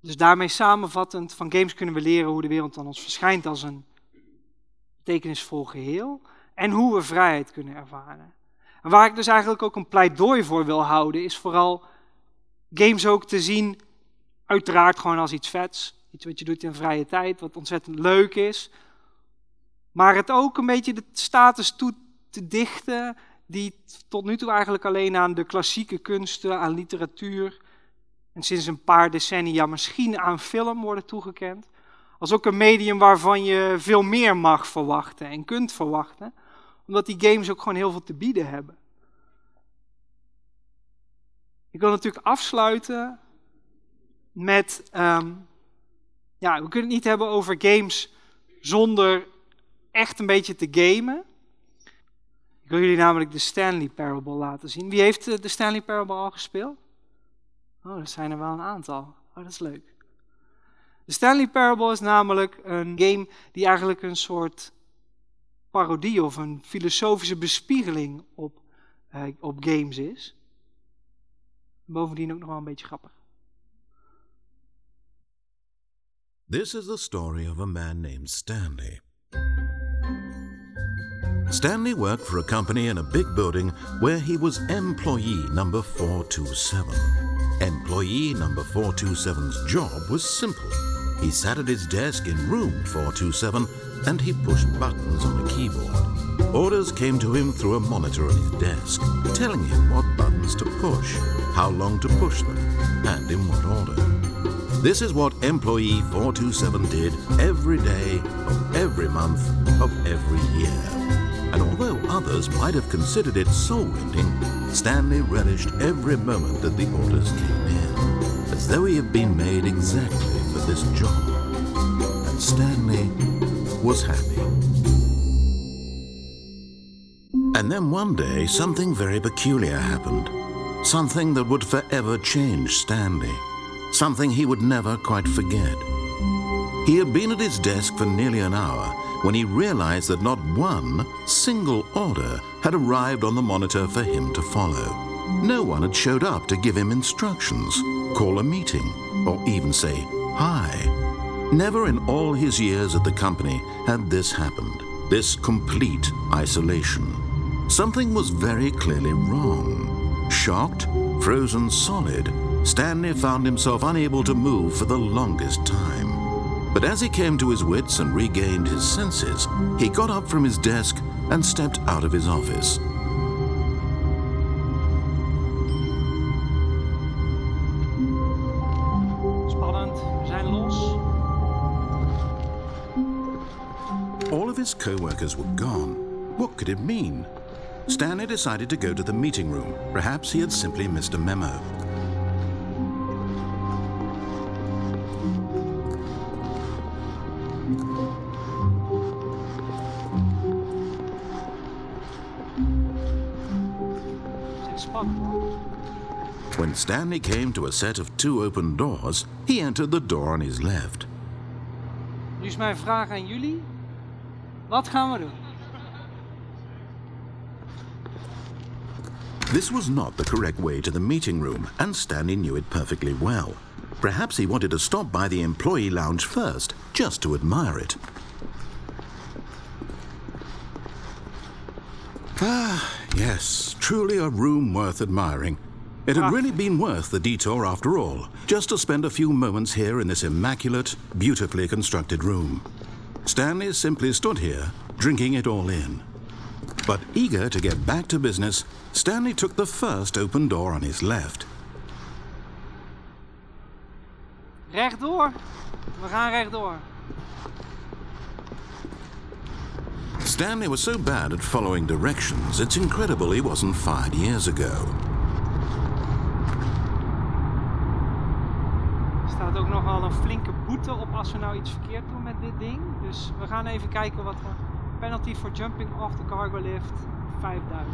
Dus daarmee samenvattend, van games kunnen we leren hoe de wereld aan ons verschijnt als een betekenisvol geheel en hoe we vrijheid kunnen ervaren. En waar ik dus eigenlijk ook een pleidooi voor wil houden, is vooral games ook te zien Uiteraard gewoon als iets vets. Iets wat je doet in vrije tijd, wat ontzettend leuk is. Maar het ook een beetje de status toe te dichten, die tot nu toe eigenlijk alleen aan de klassieke kunsten, aan literatuur en sinds een paar decennia misschien aan film worden toegekend. Als ook een medium waarvan je veel meer mag verwachten en kunt verwachten, omdat die games ook gewoon heel veel te bieden hebben. Ik wil natuurlijk afsluiten met. Um, ja, we kunnen het niet hebben over games zonder echt een beetje te gamen. Ik wil jullie namelijk de Stanley Parable laten zien. Wie heeft eh, de Stanley Parable al gespeeld? Oh, er zijn er wel een aantal. Oh, dat is leuk. De Stanley Parable is namelijk een game die eigenlijk een soort parodie of een filosofische bespiegeling op, uh, op games is. Bovendien ook nog wel een beetje grappig. This is the story of a man named Stanley. Stanley worked for a company in a big building where he was employee number 427. Employee number 427's job was simple. He sat at his desk in room 427 and he pushed buttons on a keyboard. Orders came to him through a monitor on his desk, telling him what buttons to push, how long to push them, and in what order. This is what employee 427 did every day of every month of every year. And although others might have considered it soul-rending, Stanley relished every moment that the orders came in, as though he had been made exactly for this job. And Stanley was happy. And then one day, something very peculiar happened. Something that would forever change Stanley. Something he would never quite forget. He had been at his desk for nearly an hour when he realized that not one single order had arrived on the monitor for him to follow. No one had showed up to give him instructions, call a meeting, or even say hi. Never in all his years at the company had this happened, this complete isolation. Something was very clearly wrong. Shocked, frozen solid, Stanley found himself unable to move for the longest time. But as he came to his wits and regained his senses, he got up from his desk and stepped out of his office. Spannend, we zijn los. All of his co workers were gone. What could it mean? Stanley decided to go to the meeting room. Perhaps he had simply missed a memo. When Stanley came to a set of two open doors, he entered the door on his left. Nu is mijn vraag aan jullie. Wat gaan we doen? This was not the correct way to the meeting room, and Stanley knew it perfectly well. Perhaps he wanted to stop by the employee lounge first, just to admire it. Ah, yes, truly a room worth admiring. It had ah. really been worth the detour after all, just to spend a few moments here in this immaculate, beautifully constructed room. Stanley simply stood here, drinking it all in. But eager to get back to business, Stanley took the first open door on his left. Rechtdoor. We gaan rechtdoor. Stanley was so bad at following directions, it's incredible he wasn't fired years ago. Er staat ook nogal een flinke boete op als we nou iets verkeerd doen met dit ding. Dus we gaan even kijken wat we... Penalty for jumping off the cargo lift, 5000.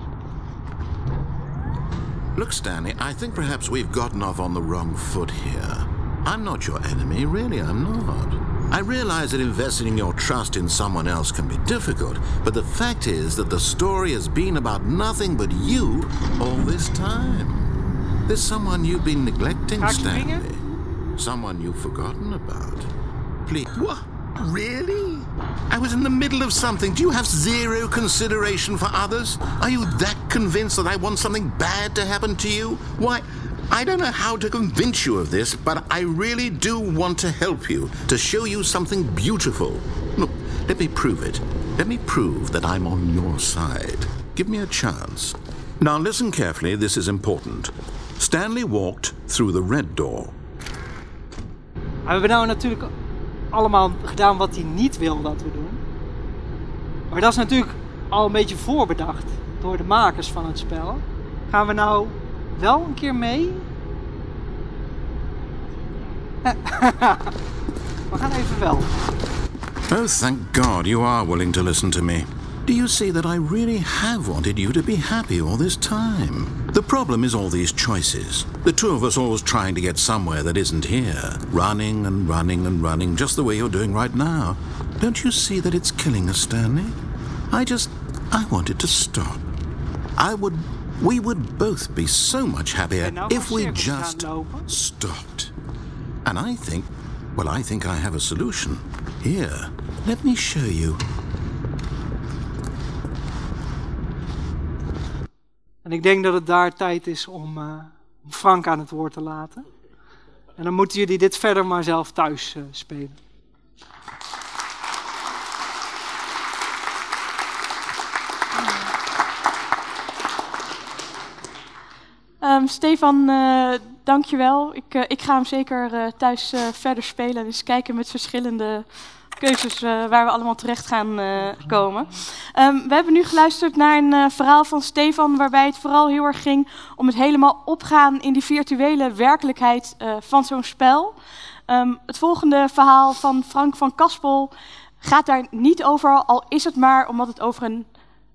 Look, Stanley, I think perhaps we've gotten off on the wrong foot here. I'm not your enemy, really, I'm not. I realize that investing your trust in someone else can be difficult, but the fact is that the story has been about nothing but you all this time. There's someone you've been neglecting? Stanley. Someone you've forgotten about. Please. What? Really? I was in the middle of something. Do you have zero consideration for others? Are you that convinced that I want something bad to happen to you? Why, I don't know how to convince you of this, but I really do want to help you, to show you something beautiful. Look, let me prove it. Let me prove that I'm on your side. Give me a chance. Now listen carefully, this is important. Stanley walked through the red door. We hebben nou natuurlijk allemaal gedaan wat hij niet wil dat we doen. Maar dat is natuurlijk al een beetje voorbedacht door de makers van het spel. Gaan we nou wel een keer mee? we gaan even wel. Oh, thank God you are willing to listen to me. Do you see that I really have wanted you to be happy all this time? The problem is all these choices. The two of us always trying to get somewhere that isn't here. Running and running and running, just the way you're doing right now. Don't you see that it's killing us, Stanley? I just. I wanted to stop. I would. We would both be so much happier En nou gaan if we just stopped. And I think Well, I think I have a solution. Here, let me show you. En ik denk dat het daar tijd is om uh, Frank aan het woord te laten. En dan moeten jullie dit verder maar zelf thuis uh, spelen. Um, Stefan, uh, dankjewel. Ik, uh, ik ga hem zeker uh, thuis verder spelen en eens kijken met verschillende keuzes waar we allemaal terecht gaan komen. Um, we hebben nu geluisterd naar een verhaal van Stefan waarbij het vooral heel erg ging om het helemaal opgaan in die virtuele werkelijkheid van zo'n spel. Um, het volgende verhaal van Frank van Kaspel gaat daar niet over, al is het maar omdat het over een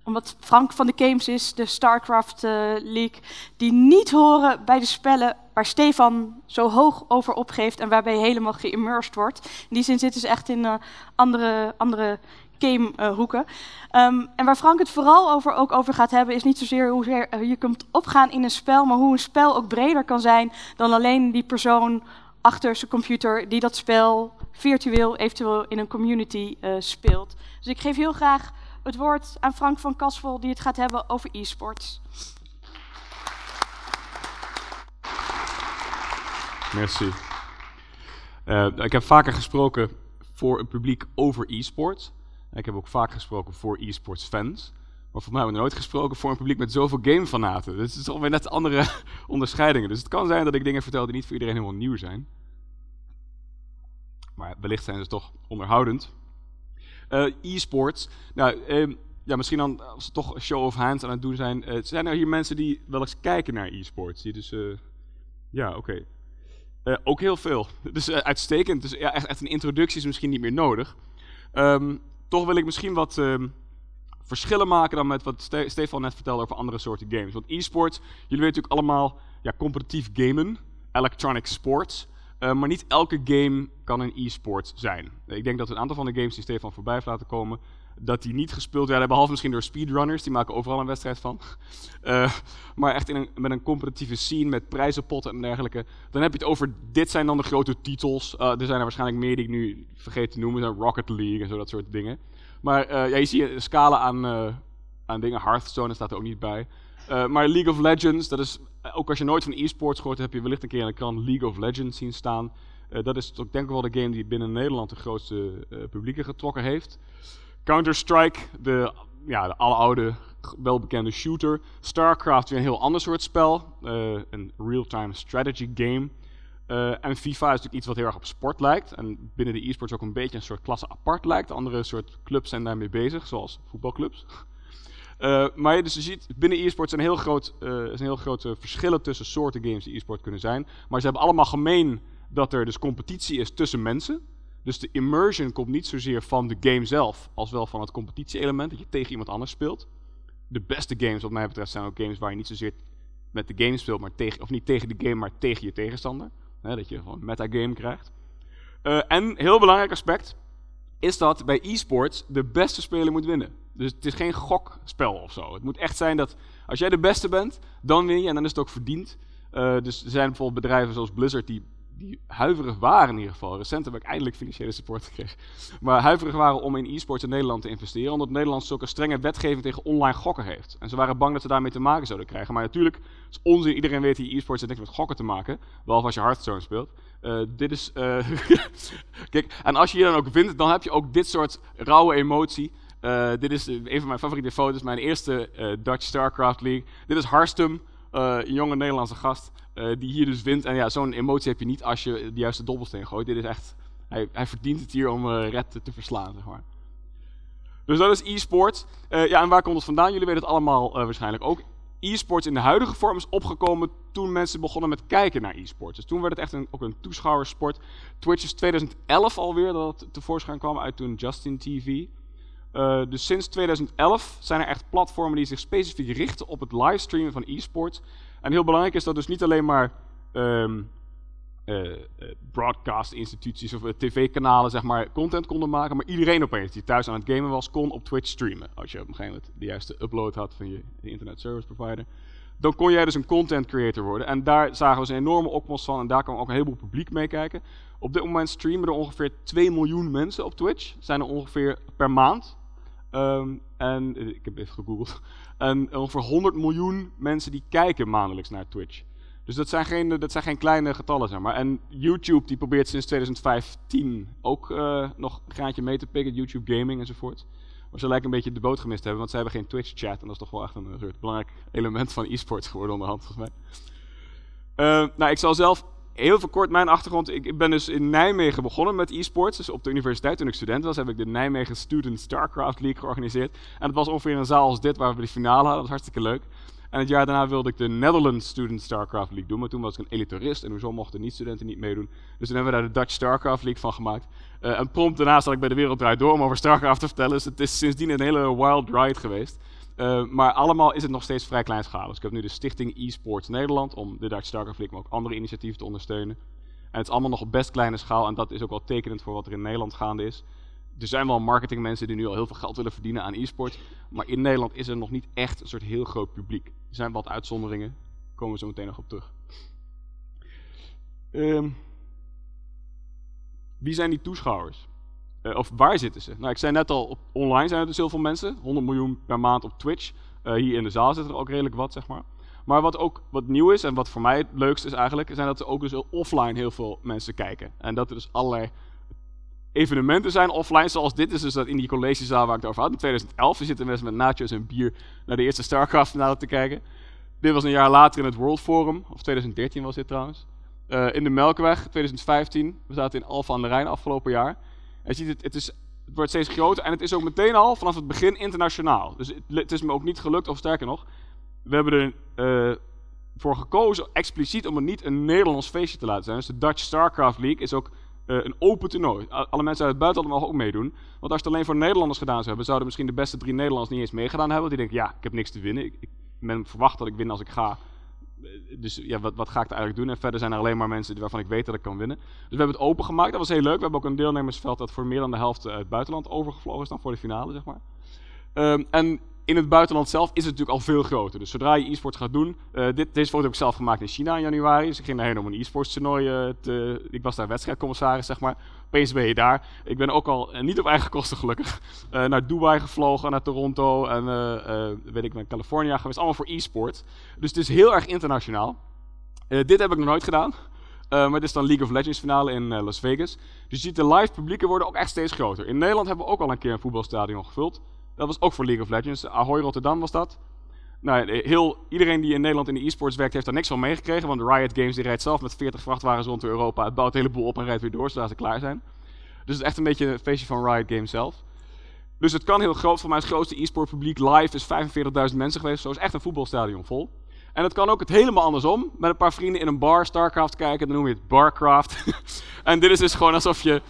omdat Frank van de Games is, de StarCraft uh, League, die niet horen bij de spellen waar Stefan zo hoog over opgeeft en waarbij je helemaal geïmmersed wordt. In die zin zitten ze echt in uh, andere, andere gamehoeken. Uh, um, en waar Frank het vooral over, ook over gaat hebben, is niet zozeer hoe je kunt opgaan in een spel, maar hoe een spel ook breder kan zijn dan alleen die persoon achter zijn computer die dat spel virtueel, eventueel in een community speelt. Dus ik geef heel graag het woord aan Frank van Kasvel, die het gaat hebben over e-sports. Merci. Uh, ik heb vaker gesproken voor een publiek over e-sport. Ik heb ook vaak gesproken voor e-sports fans. Maar voor mij hebben we nooit gesproken voor een publiek met zoveel gamefanaten. Dus het is alweer net andere onderscheidingen. Dus het kan zijn dat ik dingen vertel die niet voor iedereen helemaal nieuw zijn. Maar wellicht zijn ze toch onderhoudend. Uh, e-sports. Nou, uh, ja, misschien dan, als we toch show of hands aan het doen zijn. Uh, zijn er hier mensen die wel eens kijken naar e-sports? Die dus, ja, oké. Ook heel veel. Dus uitstekend. Dus ja, echt, echt, een introductie is misschien niet meer nodig. Um, toch wil ik misschien wat um, verschillen maken dan met wat Ste Stefan net vertelde over andere soorten games. Want e-sports, jullie weten natuurlijk allemaal ja, competitief gamen, electronic sports. Uh, maar niet elke game kan een e-sport zijn. Ik denk dat een aantal van de games die Stefan voorbij heeft laten komen, dat die niet gespeeld werden, behalve misschien door speedrunners, die maken overal een wedstrijd van. Uh, maar echt in een, met een competitieve scene, met prijzenpotten en dergelijke. Dan heb je het over, dit zijn dan de grote titels. Uh, er zijn er waarschijnlijk meer die ik nu vergeet te noemen, Rocket League en zo, dat soort dingen. Maar ja, je ziet een scala aan, aan dingen, Hearthstone staat er ook niet bij. Uh, maar League of Legends, dat is, ook als je nooit van e-sports gehoord hebt, heb je wellicht een keer in de krant League of Legends zien staan. Uh, dat is toch denk ik wel de game die binnen Nederland de grootste uh, publieke getrokken heeft. Counter-Strike, de, ja, de welbekende shooter. StarCraft, weer een heel ander soort spel. een real-time strategy game. en FIFA is natuurlijk iets wat heel erg op sport lijkt. En binnen de e-sports ook een beetje een soort klasse apart lijkt. Andere soort clubs zijn daarmee bezig, zoals voetbalclubs. Uh, maar dus je ziet, binnen e-sport zijn heel, groot, uh, zijn heel grote verschillen tussen soorten games die e-sport kunnen zijn. Maar ze hebben allemaal gemeen dat er dus competitie is tussen mensen. Dus de immersion komt niet zozeer van de game zelf, als wel van het competitie-element, dat je tegen iemand anders speelt. De beste games, wat mij betreft, zijn ook games waar je niet zozeer met de game speelt, maar tegen, of niet tegen de game, maar tegen je tegenstander. Dat je gewoon metagame krijgt. Uh, en, heel belangrijk aspect, is dat bij e-sports de beste speler moet winnen. Dus het is geen gokspel of zo. Het moet echt zijn dat als jij de beste bent, dan win je en dan is het ook verdiend. Uh, dus er zijn bijvoorbeeld bedrijven zoals Blizzard die, die huiverig waren in ieder geval. Recent heb ik eindelijk financiële support gekregen. Maar huiverig waren om in e-sports in Nederland te investeren. Omdat Nederland zulke strenge wetgeving tegen online gokken heeft. En ze waren bang dat ze daarmee te maken zouden krijgen. Maar natuurlijk, is onzin. Iedereen weet die e-sports heeft niks met gokken te maken. Behalve als je Hearthstone speelt. Uh, dit is. Uh, Kijk, en als je hier dan ook wint, dan heb je ook dit soort rauwe emotie. Uh, dit is een van mijn favoriete foto's, mijn eerste uh, Dutch StarCraft League. Dit is Harstum, uh, een jonge Nederlandse gast, die hier dus wint. En ja, zo'n emotie heb je niet als je de juiste dobbelsteen gooit. Dit is echt, hij, hij verdient het hier om Red te, te, verslaan, zeg maar. Dus dat is e-sport. ja, en waar komt het vandaan? Jullie weten het allemaal waarschijnlijk ook. E-sports in de huidige vorm is opgekomen toen mensen begonnen met kijken naar e-sports. Dus toen werd het echt een, ook een toeschouwersport. Twitch is 2011 alweer dat het tevoorschijn kwam uit toen Justin TV. Uh, dus sinds 2011 zijn er echt platformen die zich specifiek richten op het livestreamen van e-sports. En heel belangrijk is dat dus niet alleen maar um, uh, broadcast instituties of tv-kanalen zeg maar, content konden maken, maar iedereen opeens die thuis aan het gamen was, kon op Twitch streamen. Als je op een gegeven moment de juiste upload had van je internet service provider. dan kon jij dus een content creator worden. En daar zagen we een enorme opkomst van en daar kwam ook een heleboel publiek mee kijken. Op dit moment streamen er ongeveer 2 miljoen mensen op Twitch. Zijn er ongeveer per maand. Ehm, en eh, ik heb even gegoogeld. En ongeveer 100 miljoen mensen die kijken maandelijks naar Twitch. Dus dat zijn geen, dat zijn geen kleine getallen, zeg maar. En YouTube die probeert sinds 2015 ook uh, nog een graantje mee te pikken. YouTube Gaming enzovoort. Maar ze lijken een beetje de boot gemist te hebben, want ze hebben geen Twitch-chat. En dat is toch wel echt een, een belangrijk element van e-sports geworden onderhand, volgens mij. Uh, nou, ik zal zelf heel veel kort mijn achtergrond. Ik ben dus in Nijmegen begonnen met e-sports. Dus op de universiteit toen ik student was, heb ik de Nijmegen Student StarCraft League georganiseerd. En het was ongeveer een zaal als dit waar we de finale hadden. Dat was hartstikke leuk. En het jaar daarna wilde ik de Netherlands Student StarCraft League doen. Maar toen was ik een elitarist en hoezo mochten niet-studenten niet meedoen. Dus toen hebben we daar de Dutch StarCraft League van gemaakt. Uh, en prompt daarna zat ik bij de Wereld Door om over StarCraft te vertellen. Dus het is sindsdien een hele wild ride geweest. Uh, maar allemaal is het nog steeds vrij kleinschalig. Dus ik heb nu de Stichting e-sports Nederland om de Dutch StarCraft League, maar ook andere initiatieven te ondersteunen. En het is allemaal nog op best kleine schaal en dat is ook wel tekenend voor wat er in Nederland gaande is. Er zijn wel marketingmensen die nu al heel veel geld willen verdienen aan e-sport. Maar in Nederland is er nog niet echt een soort heel groot publiek. Er zijn wat uitzonderingen. Daar komen we zo meteen nog op terug. Um, wie zijn die toeschouwers? Uh, of waar zitten ze? Nou, ik zei net al, op, online zijn er dus heel veel mensen. 100 miljoen per maand op Twitch. Uh, hier in de zaal zitten er ook redelijk wat, zeg maar. Maar wat ook wat nieuw is, en wat voor mij het leukste is eigenlijk, zijn dat er ook dus offline heel veel mensen kijken. En dat er dus allerlei evenementen zijn offline, zoals dit is dus dat in die collegezaal waar ik het over had. In 2011 zitten mensen met nachos en bier naar de eerste StarCraft finale te kijken. Dit was een jaar later in het World Forum, of 2013 was dit trouwens. Uh, in de Melkweg, 2015. We zaten in Alphen aan de Rijn afgelopen jaar. Je ziet het, het, is, het wordt steeds groter en het is ook meteen al vanaf het begin internationaal. Dus het, is me ook niet gelukt, of sterker nog, we hebben er uh, voor gekozen expliciet om het niet een Nederlands feestje te laten zijn. Dus de Dutch StarCraft League is ook uh, een open toernooi. Alle mensen uit het buitenland mogen ook meedoen. Want als het alleen voor Nederlanders gedaan zou hebben, zouden misschien de beste drie Nederlanders niet eens meegedaan hebben. Die denken, ja, ik heb niks te winnen. Ik, ik ben verwacht dat ik win als ik ga. Dus ja, wat, wat, ga ik er eigenlijk doen? En verder zijn er alleen maar mensen waarvan ik weet dat ik kan winnen. Dus we hebben het open gemaakt. Dat was heel leuk. We hebben ook een deelnemersveld dat voor meer dan de helft uit het buitenland overgevlogen is dan voor de finale, zeg maar. Um, en in het buitenland zelf is het natuurlijk al veel groter. Dus zodra je e-sport gaat doen. Uh, dit, deze foto heb ik zelf gemaakt in China in januari. Dus ik ging daarheen om een e-sports toernooi uh, te. Ik was daar wedstrijdcommissaris, zeg maar. Opeens ben je daar. Ik ben ook al, uh, niet op eigen kosten gelukkig, naar Dubai gevlogen, naar Toronto en weet ik, naar California geweest. Allemaal voor e-sport. Dus het is heel erg internationaal. dit heb ik nog nooit gedaan. maar dit is dan League of Legends finale in Las Vegas. Dus je ziet de live publieken worden ook echt steeds groter. In Nederland hebben we ook al een keer een voetbalstadion gevuld. Dat was ook voor League of Legends. Ahoy Rotterdam was dat. Nou, heel, iedereen die in Nederland in de e-sports werkt, heeft daar niks van meegekregen. Want Riot Games die rijdt zelf met 40 vrachtwagens rond Europa. Het bouwt een heleboel op en rijdt weer door zodra ze klaar zijn. Dus het is echt een beetje een feestje van Riot Games zelf. Dus het kan heel groot. Voor mij is het grootste e-sport publiek live is 45.000 mensen geweest. Zo is echt een voetbalstadion vol. En het kan ook het helemaal andersom. Met een paar vrienden in een bar StarCraft kijken. Dan noem je het Barcraft. en dit is dus gewoon alsof je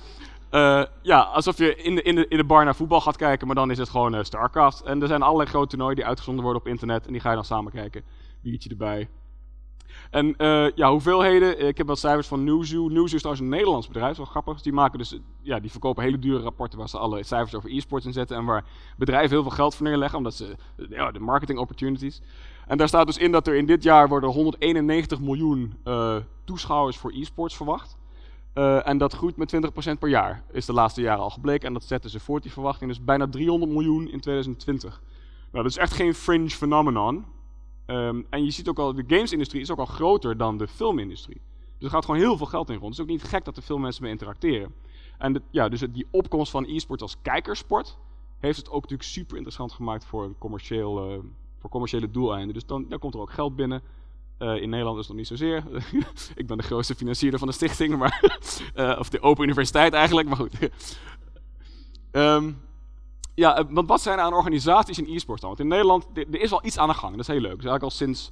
uh, ja, alsof je in de, in, de, in de bar naar voetbal gaat kijken, maar dan is het gewoon uh, StarCraft. En er zijn allerlei grote toernooien die uitgezonden worden op internet en die ga je dan samen kijken. Biertje erbij. En uh, ja, hoeveelheden, ik heb wat cijfers van Newzoo. Newzoo is trouwens een Nederlands bedrijf, wel grappig. Die, maken dus, ja, die verkopen hele dure rapporten waar ze alle cijfers over e-sports in zetten en waar bedrijven heel veel geld voor neerleggen, omdat ze, ja, de marketing opportunities. En daar staat dus in dat er in dit jaar worden 191 miljoen toeschouwers voor e-sports verwacht. Uh, en dat groeit met 20% per jaar, is de laatste jaren al gebleken. En dat zetten ze voort, die verwachting. Dus bijna 300 miljoen in 2020. Nou, dat is echt geen fringe phenomenon. Um, en je ziet ook al, de gamesindustrie is ook al groter dan de filmindustrie. Dus er gaat gewoon heel veel geld in rond. Het is ook niet gek dat er veel mensen mee interacteren. En ja, dus die opkomst van e-sport als kijkersport heeft het ook natuurlijk super interessant gemaakt voor, commercieel, uh, voor commerciële doeleinden. Dus dan, dan komt er ook geld binnen. Uh, in Nederland is nog niet zozeer. ik ben de grootste financierder van de stichting, maar, uh, of de Open Universiteit eigenlijk, maar goed. um, ja, eh, want wat zijn er aan organisaties in e-sport dan? Want in Nederland, er is wel iets aan de gang, dat is heel leuk. Eigenlijk al sinds,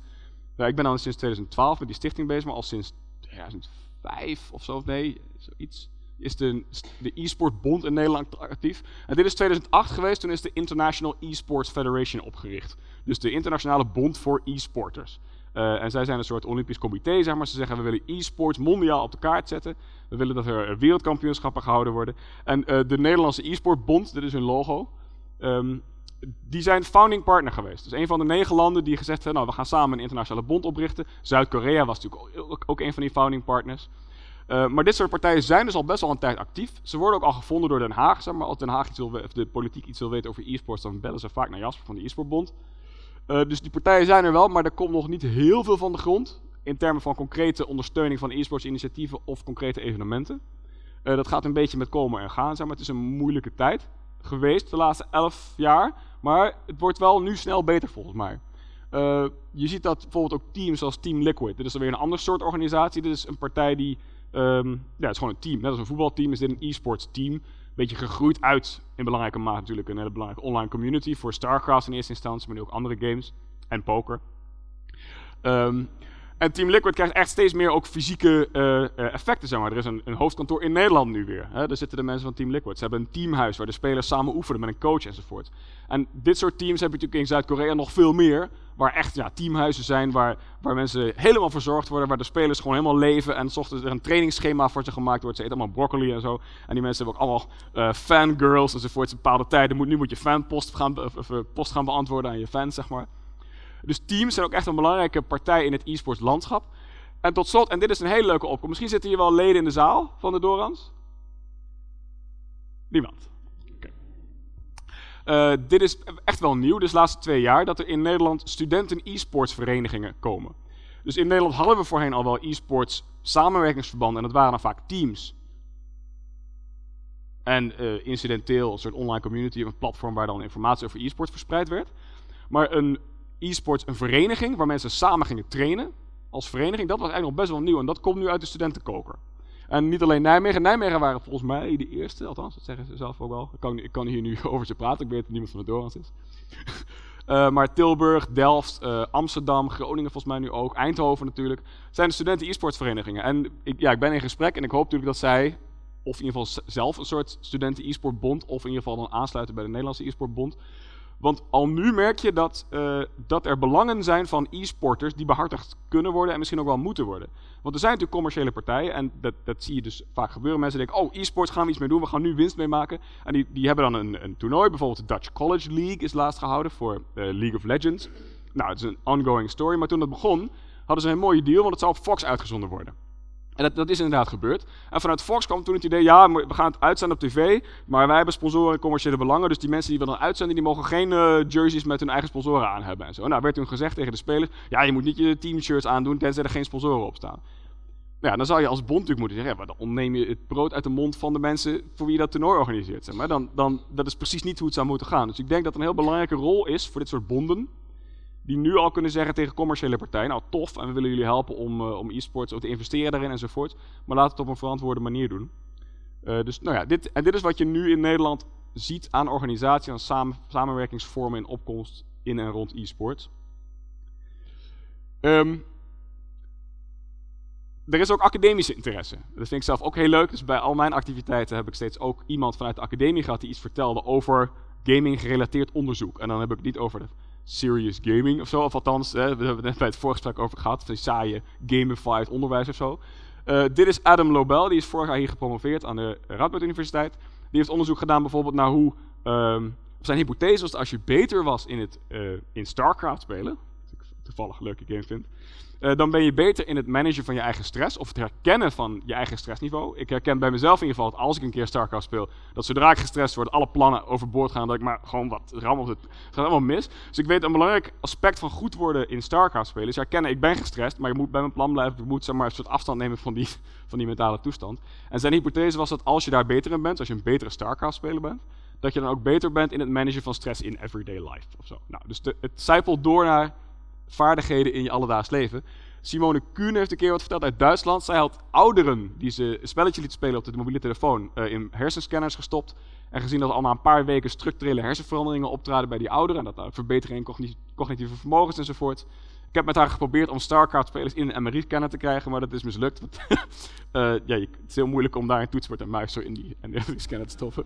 ik ben dan sinds 2012 met die stichting bezig, maar al sinds 2005 of zo, nee, zoiets, is de, de e-sport bond in Nederland actief. En dit is 2008 geweest, toen is de International E-Sports Federation opgericht. Dus de internationale bond voor e-sporters. Uh, en zij zijn een soort Olympisch comité, zeg maar. Ze zeggen we willen e-sports mondiaal op de kaart zetten. We willen dat er wereldkampioenschappen gehouden worden. En uh, de Nederlandse e-sportbond, dit is hun logo. Um, die zijn founding partner geweest. Dus een van de negen landen die gezegd hebben, nou we gaan samen een internationale bond oprichten. Zuid-Korea was natuurlijk ook, een van die founding partners. Uh, maar dit soort partijen zijn dus al best wel een tijd actief. Ze worden ook al gevonden door Den Haag. Zeg maar als Den Haag iets wil, of de politiek iets wil weten over e-sports, dan bellen ze vaak naar Jasper van de e-sportbond. Uh, dus die partijen zijn er wel, maar er komt nog niet heel veel van de grond. In termen van concrete ondersteuning van e-sports initiatieven of concrete evenementen. Uh, dat gaat een beetje met komen en gaan. Zeg maar. Het is een moeilijke tijd geweest de laatste elf jaar. Maar het wordt wel nu snel beter volgens mij. Uh, je ziet dat bijvoorbeeld ook teams als Team Liquid. Dit is dan weer een ander soort organisatie. Dit is een partij die. Um, ja, het is gewoon een team. Net als een voetbalteam is dit een e-sports team. Beetje gegroeid uit in belangrijke mate natuurlijk een hele belangrijke online community. Voor StarCraft in eerste instantie, maar nu ook andere games. En poker. Um, en Team Liquid krijgt echt steeds meer ook fysieke uh, effecten. Zeg maar. Er is een, een, hoofdkantoor in Nederland nu weer. Hè. Daar zitten de mensen van Team Liquid. Ze hebben een teamhuis waar de spelers samen oefenen met een coach enzovoort. En dit soort teams heb je natuurlijk in Zuid-Korea nog veel meer. Waar echt ja, teamhuizen zijn, waar, waar mensen helemaal verzorgd worden. Waar de spelers gewoon helemaal leven. En s ochtends er een trainingsschema voor ze gemaakt wordt. Ze eten allemaal broccoli en zo. En die mensen hebben ook allemaal uh, fangirls enzovoort. Bepaalde tijden. Moet, nu moet je fanpost gaan, post gaan beantwoorden aan je fans, zeg maar. Dus teams zijn ook echt een belangrijke partij in het e-sports landschap. En tot slot, en dit is een hele leuke opkomst. Misschien zitten hier wel leden in de zaal van de Dorans? Niemand. Uh, dit is echt wel nieuw, dus de laatste twee jaar, dat er in Nederland studenten e-sports verenigingen komen. Dus in Nederland hadden we voorheen al wel e-sports samenwerkingsverbanden en dat waren dan vaak teams. En uh, incidenteel een soort online community, een platform waar dan informatie over e-sports verspreid werd. Maar een e-sports een vereniging waar mensen samen gingen trainen. Als vereniging, dat was eigenlijk nog best wel nieuw. En dat komt nu uit de studentenkoker. En niet alleen Nijmegen. Nijmegen waren volgens mij de eerste, althans, dat zeggen ze zelf ook wel. Ik kan, hier nu over ze praten, ik weet dat niemand van de Dorans is. uh, maar Tilburg, Delft, uh, Amsterdam, Groningen volgens mij nu ook, Eindhoven natuurlijk, zijn de studenten e-sportverenigingen. En ik, ja, ik ben in gesprek en ik hoop natuurlijk dat zij, of in ieder geval zelf een soort studenten e-sportbond, of in ieder geval dan aansluiten bij de Nederlandse e-sportbond, want al nu merk je dat, uh, dat er belangen zijn van e-sporters die behartigd kunnen worden en misschien ook wel moeten worden. Want er zijn natuurlijk commerciële partijen en dat, dat zie je dus vaak gebeuren. Mensen denken, oh, e-sports gaan we iets mee doen, we gaan nu winst mee maken. En die, die hebben dan een, een toernooi, bijvoorbeeld de Dutch College League is laatst gehouden voor uh, League of Legends. Nou, het is een ongoing story, maar toen dat begon hadden ze een mooie deal, want het zou op Fox uitgezonden worden. En dat, dat, is inderdaad gebeurd. En vanuit Fox kwam toen het idee, ja, we gaan het uitzenden op tv, maar wij hebben sponsoren en commerciële belangen, dus die mensen die we dan uitzenden, die mogen geen uh, jerseys met hun eigen sponsoren aan hebben en zo. Nou, werd toen gezegd tegen de spelers, ja, je moet niet je teamshirts aandoen, tenzij er geen sponsoren op staan. Nou ja, dan zou je als bond natuurlijk moeten zeggen, ja, maar dan ontneem je het brood uit de mond van de mensen voor wie je dat toernooi organiseert. Maar. dan, dan, dat is precies niet hoe het zou moeten gaan. Dus ik denk dat een heel belangrijke rol is voor dit soort bonden, die nu al kunnen zeggen tegen commerciële partijen, nou tof, en we willen jullie helpen om, uh, om e-sports te investeren daarin enzovoort, maar laat het op een verantwoorde manier doen. Uh, dus nou ja, dit, en dit is wat je nu in Nederland ziet aan organisatie, aan samen, samenwerkingsvormen in opkomst in en rond e-sports. Um, er is ook academische interesse. Dat vind ik zelf ook heel leuk. Dus bij al mijn activiteiten heb ik steeds ook iemand vanuit de academie gehad die iets vertelde over gaming gerelateerd onderzoek. En dan heb ik het niet over het serious gaming of zo. Of althans, hè, we hebben het net bij het voorgesprek over gehad. Van saaie gamified onderwijs of zo. Uh, dit is Adam Lobel, die is vorig jaar hier gepromoveerd aan de Radboud Universiteit. Die heeft onderzoek gedaan bijvoorbeeld naar hoe... Um, zijn hypothese was dat als je beter was in, het, uh, in StarCraft spelen... Wat ik toevallig een leuke game vind... Uh, dan ben je beter in het managen van je eigen stress of het herkennen van je eigen stressniveau. Ik herken bij mezelf in ieder geval dat als ik een keer StarCraft speel, dat zodra ik gestrest word, alle plannen overboord gaan, dat ik maar gewoon wat ram op het. Gaat allemaal mis. Dus ik weet een belangrijk aspect van goed worden in StarCraft spelen is herkennen, ik ben gestrest, maar je moet bij mijn plan blijven, je moet zeg maar, een soort afstand nemen van die, van die mentale toestand. En zijn hypothese was dat als je daar beter in bent, als je een betere StarCraft speler bent, dat je dan ook beter bent in het managen van stress in everyday life. Of zo. Nou, dus de, het zijpelt door naar vaardigheden in je alledaags leven. Simone Kuhn heeft een keer wat verteld uit Duitsland. Zij had ouderen die ze een spelletje liet spelen op de mobiele telefoon uh, in hersenscanners gestopt. En gezien dat al na een paar weken structurele hersenveranderingen optraden bij die ouderen. En dat nou, verbetering in cognitieve vermogens enzovoort. Ik heb met haar geprobeerd om StarCraft-spelers in een MRI-scanner te krijgen, maar dat is mislukt. Uh, ja, het is heel moeilijk om daar een toetsenbord en muis zo in die, in die scanner te stoppen.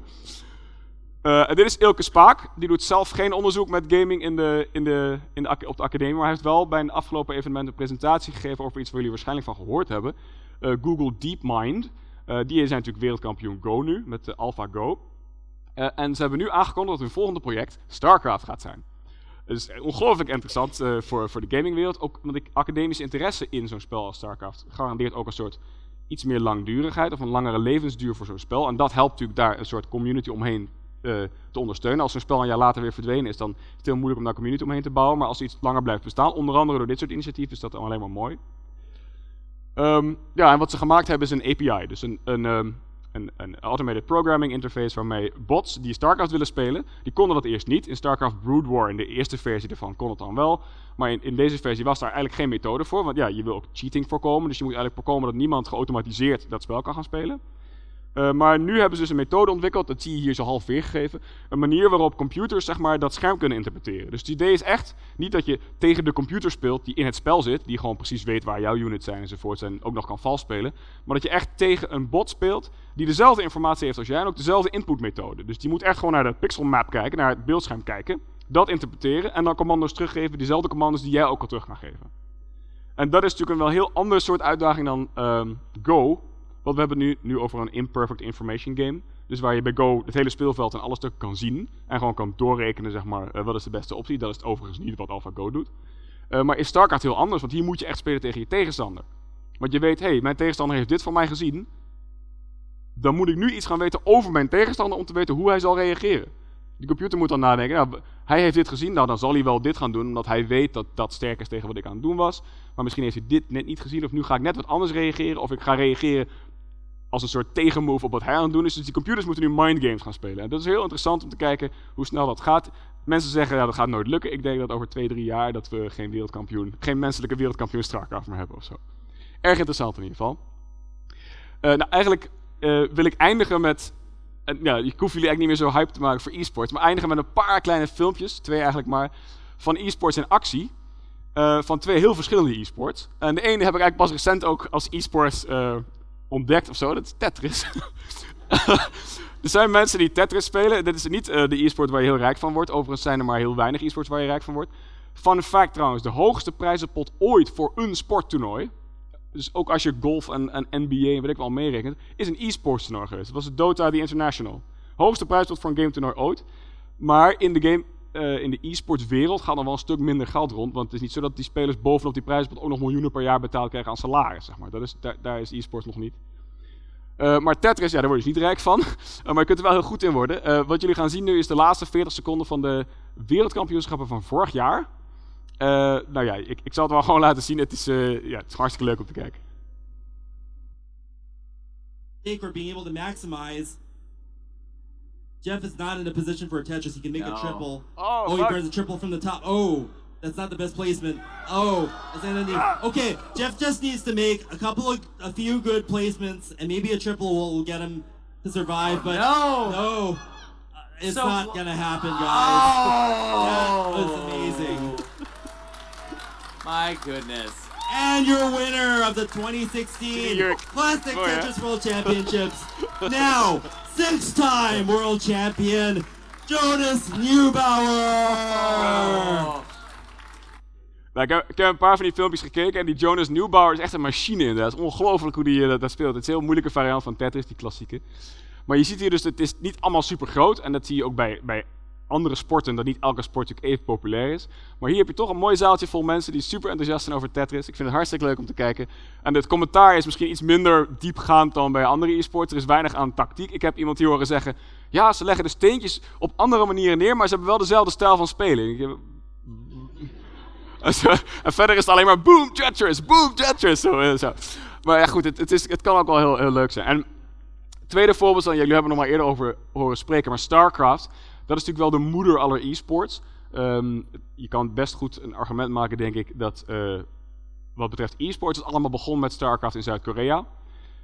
En dit is Ilke Spaak. Die doet zelf geen onderzoek met gaming in de, in de, in de, op de academie. Maar hij heeft wel bij een afgelopen evenement een presentatie gegeven over iets waar jullie waarschijnlijk van gehoord hebben. Uh, Google DeepMind. Uh, die zijn natuurlijk wereldkampioen Go nu, met de AlphaGo. Eh, en ze hebben nu aangekondigd dat hun volgende project StarCraft gaat zijn. Het is ongelooflijk interessant eh, voor, voor de gamingwereld. Ook omdat ik academische interesse in zo'n spel als StarCraft garandeert ook een soort iets meer langdurigheid of een langere levensduur voor zo'n spel. En dat helpt natuurlijk daar een soort community omheen eh, te ondersteunen. Als zo'n spel een jaar later weer verdwenen is, dan is het heel moeilijk om daar community omheen te bouwen. Maar als iets langer blijft bestaan, onder andere door dit soort initiatieven, is dat alleen maar mooi. Ehm, ja, en wat ze gemaakt hebben is een API. Dus een, een, ehm, een, een automated programming interface waarmee bots die StarCraft willen spelen, die konden dat eerst niet. In StarCraft Brood War, in de eerste versie ervan, kon het dan wel. Maar in, in deze versie was daar eigenlijk geen methode voor. Want ja, je wil ook cheating voorkomen. Dus je moet eigenlijk voorkomen dat niemand geautomatiseerd dat spel kan gaan spelen. Uh, maar nu hebben ze dus een methode ontwikkeld, dat zie je hier zo half weergegeven. Een manier waarop computers zeg maar, dat scherm kunnen interpreteren. Dus het idee is echt niet dat je tegen de computer speelt die in het spel zit, die gewoon precies weet waar jouw units zijn enzovoort en ook nog kan vals spelen. Maar dat je echt tegen een bot speelt die dezelfde informatie heeft als jij en ook dezelfde inputmethode. Dus die moet echt gewoon naar de pixelmap kijken, naar het beeldscherm kijken, dat interpreteren en dan commando's teruggeven, diezelfde commando's die jij ook al terug kan geven. En dat is natuurlijk een wel heel ander soort uitdaging dan um, Go, want we hebben het nu, nu over een imperfect information game. Dus waar je bij Go het hele speelveld en alle stukken kan zien. En gewoon kan doorrekenen, zeg maar, uh, wat is de beste optie. Dat is overigens niet wat AlphaGo doet. Uh, maar in StarCraft heel anders, want hier moet je echt spelen tegen je tegenstander. Want je weet, hé, hey, mijn tegenstander heeft dit van mij gezien. Dan moet ik nu iets gaan weten over mijn tegenstander om te weten hoe hij zal reageren. Die computer moet dan nadenken, nou, hij heeft dit gezien, nou dan zal hij wel dit gaan doen, omdat hij weet dat dat sterk is tegen wat ik aan het doen was. Maar misschien heeft hij dit net niet gezien, of nu ga ik net wat anders reageren, of ik ga reageren als een soort tegenmove op wat hij aan het doen is. Dus die computers moeten nu mindgames gaan spelen. En dat is heel interessant om te kijken hoe snel dat gaat. Mensen zeggen, ja, dat gaat nooit lukken. Ik denk dat over twee, drie jaar dat we geen wereldkampioen, geen menselijke wereldkampioen StarCraft meer hebben of zo. Erg interessant in ieder geval. Uh, nou, eigenlijk uh, wil ik eindigen met, uh, ja, ik hoef jullie eigenlijk niet meer zo hype te maken voor e-sports, maar eindigen met een paar kleine filmpjes, twee eigenlijk maar, van e-sports in actie. van twee heel verschillende e-sports. En de ene heb ik eigenlijk pas recent ook als e-sports ontdekt of zo. Dat is Tetris. er zijn mensen die Tetris spelen. Dit is niet uh, de e-sport waar je heel rijk van wordt. Overigens zijn er maar heel weinig e-sports waar je rijk van wordt. Fun fact trouwens, de hoogste prijzenpot ooit voor een sporttoernooi. Dus ook als je golf en, en NBA en weet ik wel meerekent, is een e-sports toernooi geweest. Dat was het Dota The International. Hoogste prijzenpot voor een game toernooi ooit. Maar in de game uh, in de e-sports wereld gaat er wel een stuk minder geld rond. Want het is niet zo dat die spelers bovenop die prijzenpot ook nog miljoenen per jaar betaald krijgen aan salaris. Zeg maar. dat is, daar, is e-sports nog niet. Uh, maar Tetris, ja, daar word je dus niet rijk van. uh, maar je kunt er wel heel goed in worden. wat jullie gaan zien nu is de laatste 40 seconden van de wereldkampioenschappen van vorig jaar. nou ja, ik, ik zal het wel gewoon laten zien. Het is, ja, het is hartstikke leuk om te kijken. For being able to maximize Jeff is not in a position for a Tetris. He can make No. a triple. Oh, he fuck. burns a triple from the top. Oh, that's not the best placement. Oh, is that any? Okay, Jeff just needs to make a couple of, a few good placements, and maybe a triple will, will get him to survive. But no. no, uh, it's So- not gonna happen, guys. Oh. That was amazing. My goodness. And your winner of the 2016 You're- Classic Oh, yeah. Tetris World Championships, now six-time world champion, Jonas Neubauer. Nou, ik, heb, ik heb een paar van die filmpjes gekeken en die Jonas Newbauer is echt een machine inderdaad. Het is ongelooflijk hoe die eh, dat, dat speelt. Het is een heel moeilijke variant van Tetris, die klassieke. Maar je ziet hier dus, het is niet allemaal super groot. En dat zie je ook bij, bij andere sporten, dat niet elke sport natuurlijk even populair is. Maar hier heb je toch een mooi zaaltje vol mensen die super enthousiast zijn over Tetris. Ik vind het hartstikke leuk om te kijken. En het commentaar is misschien iets minder diepgaand dan bij andere e-sports. Er is weinig aan tactiek. Ik heb iemand hier horen zeggen, ja, ze leggen de steentjes op andere manieren neer, maar ze hebben wel dezelfde stijl van spelen. En verder is het alleen maar boom, Tetris, boom, Tetris. Zo, eh, zo. Maar ja, goed, het, het, is, het kan ook wel heel, heel leuk zijn. En tweede voorbeeld, dan, jullie hebben nog maar eerder over horen spreken, maar StarCraft, dat is natuurlijk wel de moeder aller e-sports. Ehm, je kan best goed een argument maken, denk ik, dat eh, wat betreft e-sports het allemaal begon met StarCraft in Zuid-Korea.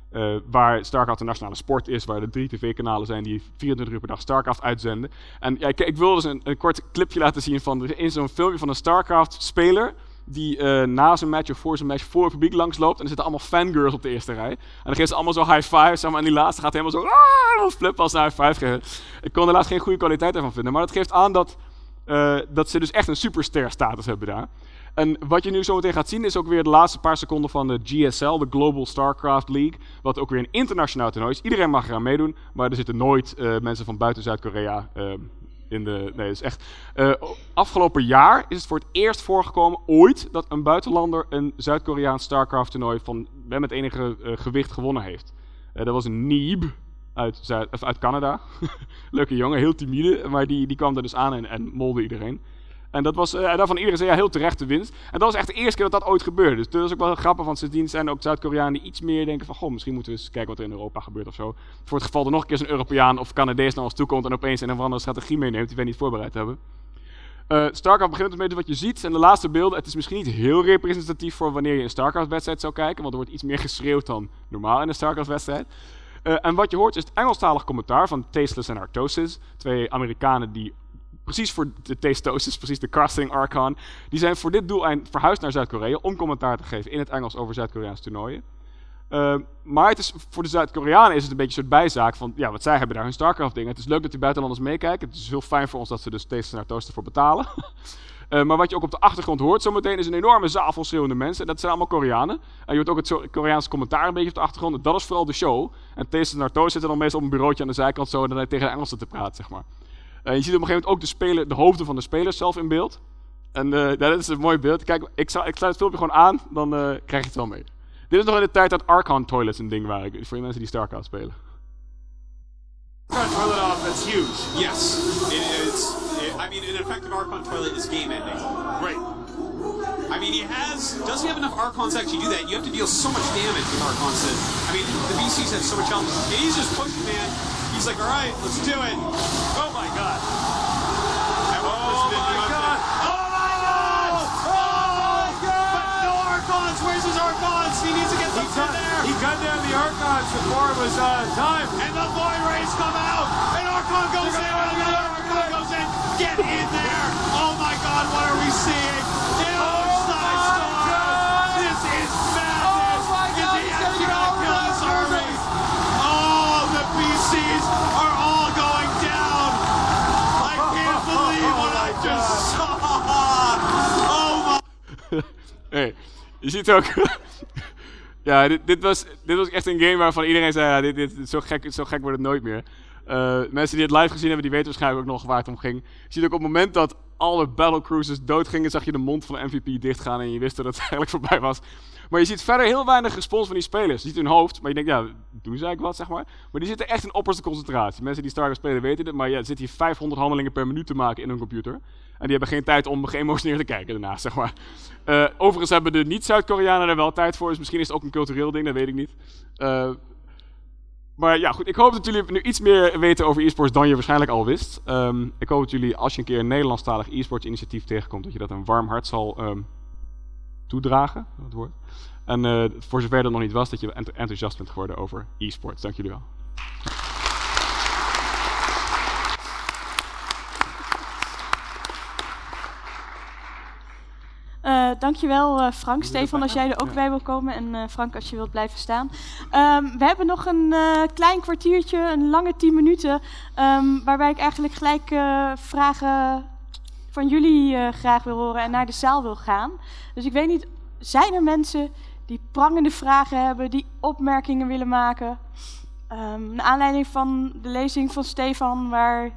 Eh, waar StarCraft een nationale sport is, waar er drie tv-kanalen zijn die 24 uur per dag StarCraft uitzenden. En ja, ik, ik wil dus een, een kort clipje laten zien van in zo'n filmpje van een StarCraft-speler die eh, na zijn match of voor zijn match voor het publiek langsloopt. En er zitten allemaal fangirls op de eerste rij. En dan geven ze allemaal zo high five. Zeg maar, en die laatste gaat helemaal zo ah, flippen als een high five geven. Ik kon helaas geen goede kwaliteit ervan vinden. Maar dat geeft aan dat, eh, dat ze dus echt een superster status hebben daar. En wat je nu zometeen gaat zien is ook weer de laatste paar seconden van de GSL, de Global StarCraft League. Wat ook weer een internationaal toernooi is. Iedereen mag eraan meedoen, maar er zitten nooit eh, mensen van buiten Zuid-Korea in de... Nee, is echt... eh, afgelopen jaar is het voor het eerst voorgekomen ooit dat een buitenlander een Zuid-Koreaans StarCraft toernooi van met enige eh, gewicht gewonnen heeft. Eh, dat was een Neeb uit, uit Canada. Leuke jongen, heel timide, maar die, die kwam er dus aan en, en molde iedereen. En dat was, eh, daarvan iedereen zei ja, heel terecht de winst. En dat was echt de eerste keer dat dat ooit gebeurde. Dus dat is ook wel grappig, want sindsdien zijn ook Zuid-Koreanen die iets meer denken van... Goh, misschien moeten we eens kijken wat er in Europa gebeurt of zo. Voor het geval er nog een keer zo'n Europeaan of Canadees naar ons toe komt... en opeens een of andere strategie meeneemt die wij niet voorbereid hebben. Eh, StarCraft begint met wat je ziet en de laatste beelden. Het is misschien niet heel representatief voor wanneer je een StarCraft-wedstrijd zou kijken, want er wordt iets meer geschreeuwd dan normaal in een StarCraft-wedstrijd. Eh, en wat je hoort is het Engelstalig commentaar van Tasteless en Artosis, twee Amerikanen die precies voor de Tastosis, precies de casting Archon, die zijn voor dit doeleinde verhuisd naar Zuid-Korea om commentaar te geven in het Engels over Zuid-Koreaanse toernooien. Uh, maar het is, voor de Zuid-Koreanen is het een beetje een soort bijzaak van, ja, wat zij hebben daar hun StarCraft dingen. Het is leuk dat die buitenlanders meekijken. Het is heel fijn voor ons dat ze dus Tasteless en Artosis ervoor betalen. Uh, maar wat je ook op de achtergrond hoort zometeen is een enorme zaal vol schreeuwende mensen. Dat zijn allemaal Koreanen. En je hoort ook het Koreaanse commentaar een beetje op de achtergrond. En dat is vooral de show. En Tasteless en Artosis zitten dan meestal op een bureautje aan de zijkant zo en dan tegen de Engelsen te praten, zeg maar. Uh, je ziet op een gegeven moment ook de, speler, de hoofden van de spelers zelf in beeld. En uh, dat is een mooi beeld. Kijk, ik, zal, ik sluit het filmpje gewoon aan, dan uh, krijg je het wel mee. Dit is nog in de tijd dat Archon toilets een ding waren, voor de mensen die StarCraft spelen. Archon toilet off, that's huge. Yes, it is. It, I mean, an effective Archon toilet is game ending. Great. I mean, he has. Does he have enough Archons to actually do that? You have to deal so much damage with Archons. That, I mean, the VCs have so much health. And he's just pushing, man. He's like, all right, let's do it. Oh my god. And we're pushing it beyond. Oh my god! Oh my god! But no Archons. Where's his Archons? He needs to get some in there. He cut down the Archons before it was uh, time. And the Void Rays come out. And Archon goes in. Another Archon goes in. Get in there. Oh my god, what are we seeing? Hey, je ziet ook. ja, dit, dit, was, dit was echt een game waarvan iedereen zei: ja, dit, dit, zo, gek, zo gek wordt het nooit meer. Uh, mensen die het live gezien hebben, die weten waarschijnlijk ook nog waar het om ging. Je ziet ook op het moment dat alle battlecruisers doodgingen, zag je de mond van de MVP dichtgaan en je wist dat het eigenlijk voorbij was. Maar je ziet verder heel weinig respons van die spelers. Je ziet hun hoofd, maar je denkt, ja, doen ze eigenlijk wat, zeg maar. Maar die zitten echt in opperste concentratie. Mensen die StarCraft spelen weten het, maar ja, zitten hier 500 handelingen per minuut te maken in hun computer. En die hebben geen tijd om geëmotioneerd te kijken daarna, zeg maar. Uh, overigens hebben de niet-Zuid-Koreanen er wel tijd voor, dus misschien is het ook een cultureel ding, dat weet ik niet. Uh, maar ja, goed. Ik hoop dat jullie nu iets meer weten over e-sports dan je waarschijnlijk al wist. Um, ik hoop dat jullie, als je een keer een Nederlandstalig e-sports initiatief tegenkomt, dat je dat een warm hart zal um, toedragen. Dat woord. En uh, voor zover dat nog niet was, dat je enthousiast bent geworden over e-sports. Dank jullie wel. Dankjewel uh, Frank. Stefan, als jij er ook ja. bij wil komen. En uh, Frank, als je wilt blijven staan. Um, we hebben nog een klein kwartiertje, een lange tien minuten. Um, waarbij ik eigenlijk gelijk vragen van jullie graag wil horen en naar de zaal wil gaan. Dus ik weet niet, zijn er mensen die prangende vragen hebben, die opmerkingen willen maken? Um, naar aanleiding van de lezing van Stefan, waar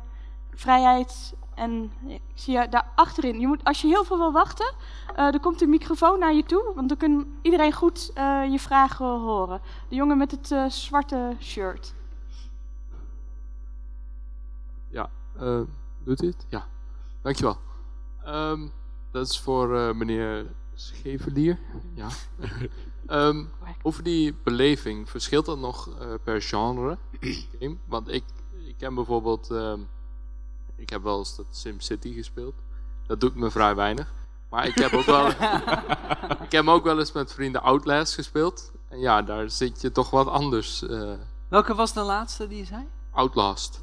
vrijheid en ik zie je daar achterin. Je moet, als je heel veel wil wachten, uh, er komt een microfoon naar je toe, want dan kan iedereen goed uh, je vragen horen. De jongen met het uh, zwarte shirt. Ja, doet dit? Ja, dankjewel. Um, dat is voor meneer Schevelier. Ja. um, over die beleving, verschilt dat nog per genre? Want ik, ik ken bijvoorbeeld... Um, ik heb wel eens dat SimCity gespeeld. Dat doet me vrij weinig. Maar ik heb ook wel, ik heb ook wel eens met vrienden Outlast gespeeld. En ja, daar zit je toch wat anders. Uh, Welke was de laatste die je zei? Outlast.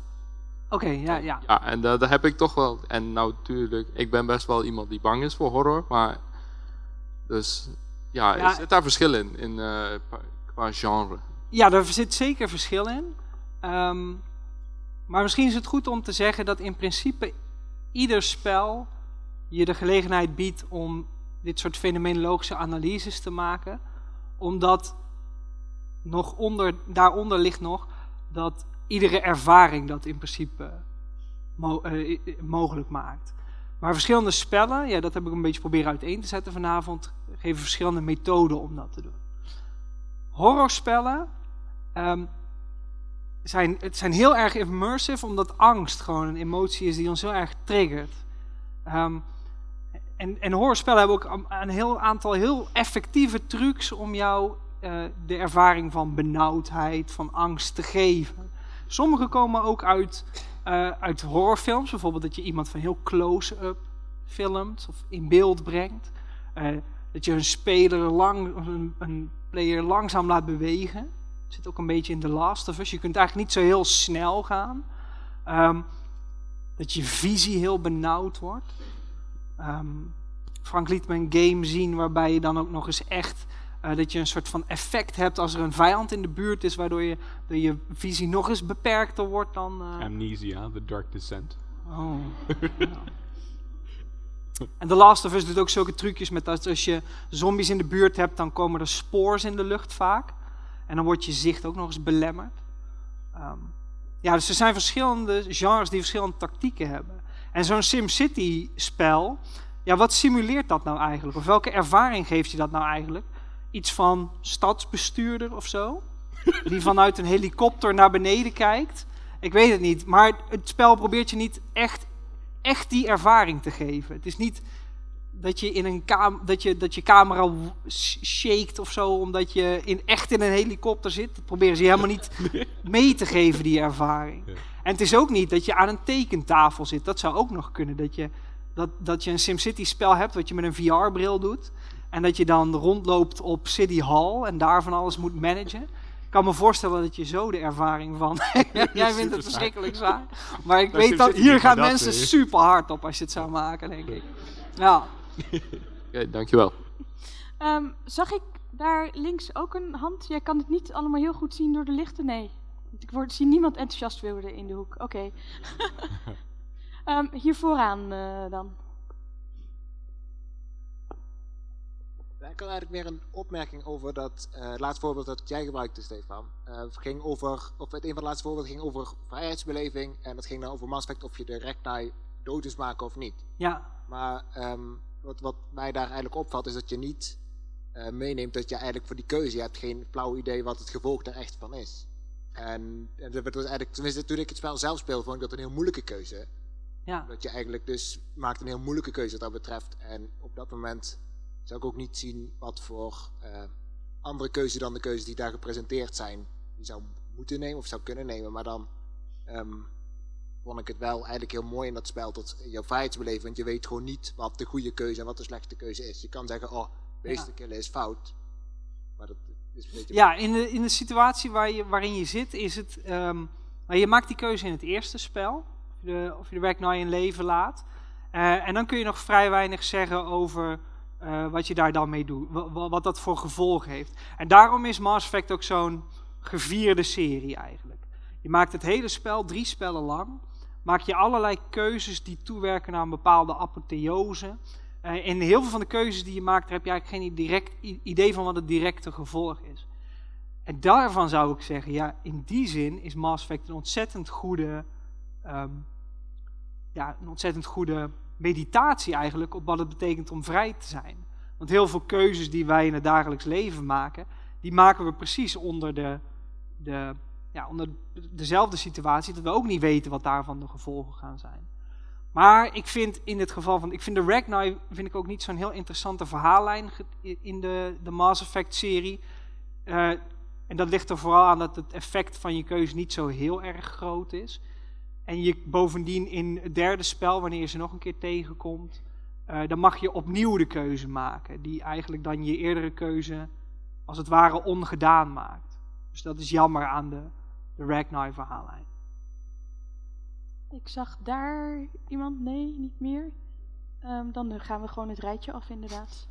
Oké, okay, ja, ja. Ja, en uh, daar heb ik toch wel... En nou, natuurlijk, ik ben best wel iemand die bang is voor horror. Maar, dus, ja, ja. zit daar verschil in, in uh, qua genre? Ja, er zit zeker verschil in. Um, maar misschien is het goed om te zeggen dat in principe ieder spel je de gelegenheid biedt om dit soort fenomenologische analyses te maken, omdat nog onder, daaronder ligt nog dat iedere ervaring dat in principe eh, mogelijk maakt. Maar verschillende spellen, ja, dat heb ik een beetje proberen uiteen te zetten vanavond, geven verschillende methoden om dat te doen. Horrorspellen ehm, zijn, het zijn heel erg immersive, omdat angst gewoon een emotie is die ons heel erg triggert. Ehm, en, en horrorspellen hebben ook een, een heel aantal heel effectieve trucs om jou eh, de ervaring van benauwdheid, van angst te geven. Sommige komen ook uit, eh, uit horrorfilms, bijvoorbeeld dat je iemand van heel close-up filmt of in beeld brengt. Eh, dat je een speler lang, een, een player langzaam laat bewegen. Zit ook een beetje in The Last of Us. Je kunt eigenlijk niet zo heel snel gaan. Ehm, dat je visie heel benauwd wordt. Ehm, Frank liet me een game zien waarbij je dan ook nog eens echt eh, dat je een soort van effect hebt als er een vijand in de buurt is, waardoor je, dat je visie nog eens beperkter wordt dan. eh, Amnesia, The Dark Descent. Oh. En The Last of Us doet ook zulke trucjes met dat als je zombies in de buurt hebt, dan komen er spoors in de lucht vaak. En dan wordt je zicht ook nog eens belemmerd. Ehm, ja, dus er zijn verschillende genres die verschillende tactieken hebben. En zo'n SimCity-spel, ja, wat simuleert dat nou eigenlijk? Of welke ervaring geeft je dat nou eigenlijk? Iets van stadsbestuurder of zo? Die vanuit een helikopter naar beneden kijkt? Ik weet het niet, maar het spel probeert je niet echt, echt die ervaring te geven. Het is niet dat je, in een kam dat je, dat je camera shakt of zo, omdat je in, echt in een helikopter zit. Dat proberen ze je helemaal niet mee te geven, die ervaring. En het is ook niet dat je aan een tekentafel zit. Dat zou ook nog kunnen. Dat je, dat, dat je een SimCity-spel hebt wat je met een VR-bril doet. En dat je dan rondloopt op City Hall en daar van alles moet managen. Ik kan me voorstellen dat je zo de ervaring van. Jij vindt het verschrikkelijk zwaar. Maar ik weet dat hier gaan mensen weer. super hard op als je het zou maken, denk ik. Ja. Oké, dankjewel. Ehm, zag ik daar links ook een hand? Jij kan het niet allemaal heel goed zien door de lichten? Nee. Ik word, zie niemand enthousiast worden in de hoek. Oké. Ehm, hier vooraan eh, dan. Ik had eigenlijk meer een opmerking over dat eh laatste voorbeeld dat jij gebruikte, Stefan. Eh, het ging over, of het een van de laatste voorbeelden ging over vrijheidsbeleving. En het ging dan over Mass Effect of je de Reknai dood is maken of niet. Ja. Maar ehm, wat, wat mij daar eigenlijk opvalt is dat je niet eh, meeneemt dat je eigenlijk voor die keuze, je hebt geen flauw idee wat het gevolg er echt van is. En, en dat was eigenlijk, tenminste toen ik het spel zelf speelde, vond ik dat een heel moeilijke keuze. Ja. Dat je eigenlijk dus maakt een heel moeilijke keuze wat dat betreft. En op dat moment zou ik ook niet zien wat voor eh, andere keuze dan de keuzes die daar gepresenteerd zijn, je zou moeten nemen of zou kunnen nemen. Maar dan ehm, vond ik het wel eigenlijk heel mooi in dat spel tot jouw vrijheidsbeleving. Want je weet gewoon niet wat de goede keuze en wat de slechte keuze is. Je kan zeggen, oh, beesten killen is fout. Maar dat is een beetje... Ja, in de, in de situatie waar je, waarin je zit, is het. ehm, nou, je maakt die keuze in het eerste spel. Of je de, of je de werk nou in leven laat. Eh, en dan kun je nog vrij weinig zeggen over eh, wat je daar dan mee doet. wa- wa- Wat, dat voor gevolgen heeft. En daarom is Mass Effect ook zo'n gevierde serie eigenlijk. Je maakt het hele spel, drie spellen lang. Maak je allerlei keuzes die toewerken naar een bepaalde apotheose. Eh, en heel veel van de keuzes die je maakt, daar heb je eigenlijk geen direct idee van wat het directe gevolg is. En daarvan zou ik zeggen, ja, in die zin is Mass Effect een ontzettend goede, ehm, ja, een ontzettend goede meditatie eigenlijk op wat het betekent om vrij te zijn. Want heel veel keuzes die wij in het dagelijks leven maken, die maken we precies onder, de, de, ja, onder dezelfde situatie, dat we ook niet weten wat daarvan de gevolgen gaan zijn. Maar ik vind in het geval van, ik vind de Ragnar vind ik ook niet zo'n heel interessante verhaallijn in de, de Mass Effect serie. Eh, en dat ligt er vooral aan dat het effect van je keuze niet zo heel erg groot is. En je bovendien in het derde spel, wanneer je ze nog een keer tegenkomt, eh, dan mag je opnieuw de keuze maken. Die eigenlijk dan je eerdere keuze als het ware ongedaan maakt. Dus dat is jammer aan de, de Ragnar verhaallijn. Ik zag daar iemand. Nee, niet meer. Ehm, dan eh, gaan we gewoon het rijtje af, inderdaad.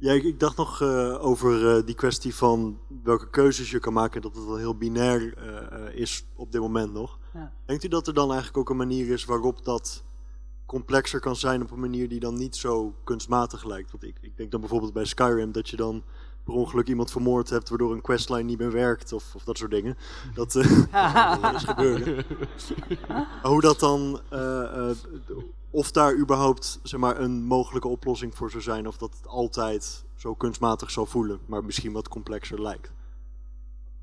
Ja, ik, ik dacht nog eh, over eh, die kwestie van welke keuzes je kan maken, dat het wel heel binair eh, eh, is op dit moment nog. Ja. Denkt u dat er dan eigenlijk ook een manier is waarop dat complexer kan zijn op een manier die dan niet zo kunstmatig lijkt. Want ik, ik denk dan bijvoorbeeld bij Skyrim dat je dan per ongeluk iemand vermoord hebt waardoor een questline niet meer werkt of, of dat soort dingen. Dat, eh, dat is gebeuren. Maar Hoe dat dan, eh, eh, of daar überhaupt zeg maar, een mogelijke oplossing voor zou zijn, of dat het altijd zo kunstmatig zou voelen, maar misschien wat complexer lijkt.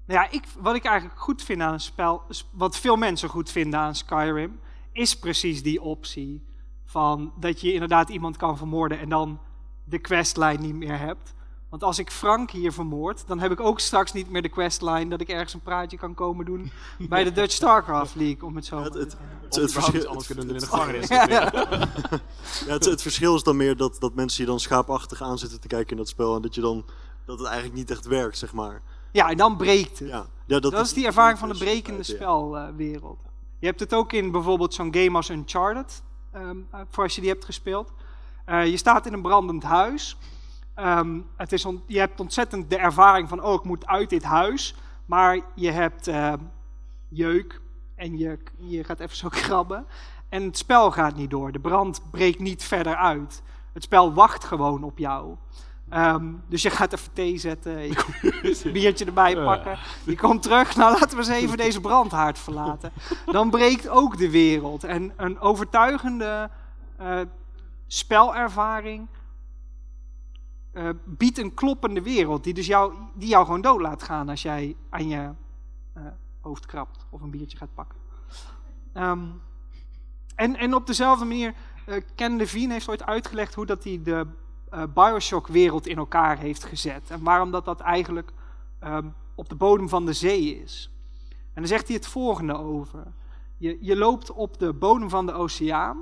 Nou ja, ik, wat ik eigenlijk goed vind aan een spel, wat veel mensen goed vinden aan Skyrim, is precies die optie van dat je inderdaad iemand kan vermoorden en dan de questline niet meer hebt. Want als ik Frank hier vermoord, dan heb ik ook straks niet meer de questline dat ik ergens een praatje kan komen doen bij de Dutch StarCraft League, om het zo te zeggen. Het, het verschil, anders kunnen in de gevangenis Ja, ja. ja, het, het verschil is dan meer dat, dat mensen je dan schaapachtig aan zitten te kijken in dat spel en dat je dan dat het eigenlijk niet echt werkt, zeg maar. Ja, en dan breekt het. Ja, ja dat, dat, is die ervaring van de brekende spelwereld. je hebt het ook in bijvoorbeeld zo'n game als Uncharted, ehm, eh, voor als je die hebt gespeeld. Eh, je staat in een brandend huis. Ehm, het is je hebt ontzettend de ervaring van, oh, ik moet uit dit huis. Maar je hebt ehm, jeuk en je, je gaat even zo krabben. En het spel gaat niet door. De brand breekt niet verder uit. Het spel wacht gewoon op jou. Ehm, dus je gaat even thee zetten, je komt een biertje erbij pakken. Je komt terug, nou laten we eens even deze brandhaard verlaten. Dan breekt ook de wereld. En een overtuigende eh, spelervaring eh, biedt een kloppende wereld. Die, dus jou, die jou gewoon dood laat gaan als jij aan je eh, hoofd krabt of een biertje gaat pakken. Ehm, en, en op dezelfde manier, eh, Ken Levine heeft ooit uitgelegd hoe dat hij de Bioshock-wereld in elkaar heeft gezet. En waarom dat, dat eigenlijk ehm, op de bodem van de zee is. En dan zegt hij het volgende over. Je, je loopt op de bodem van de oceaan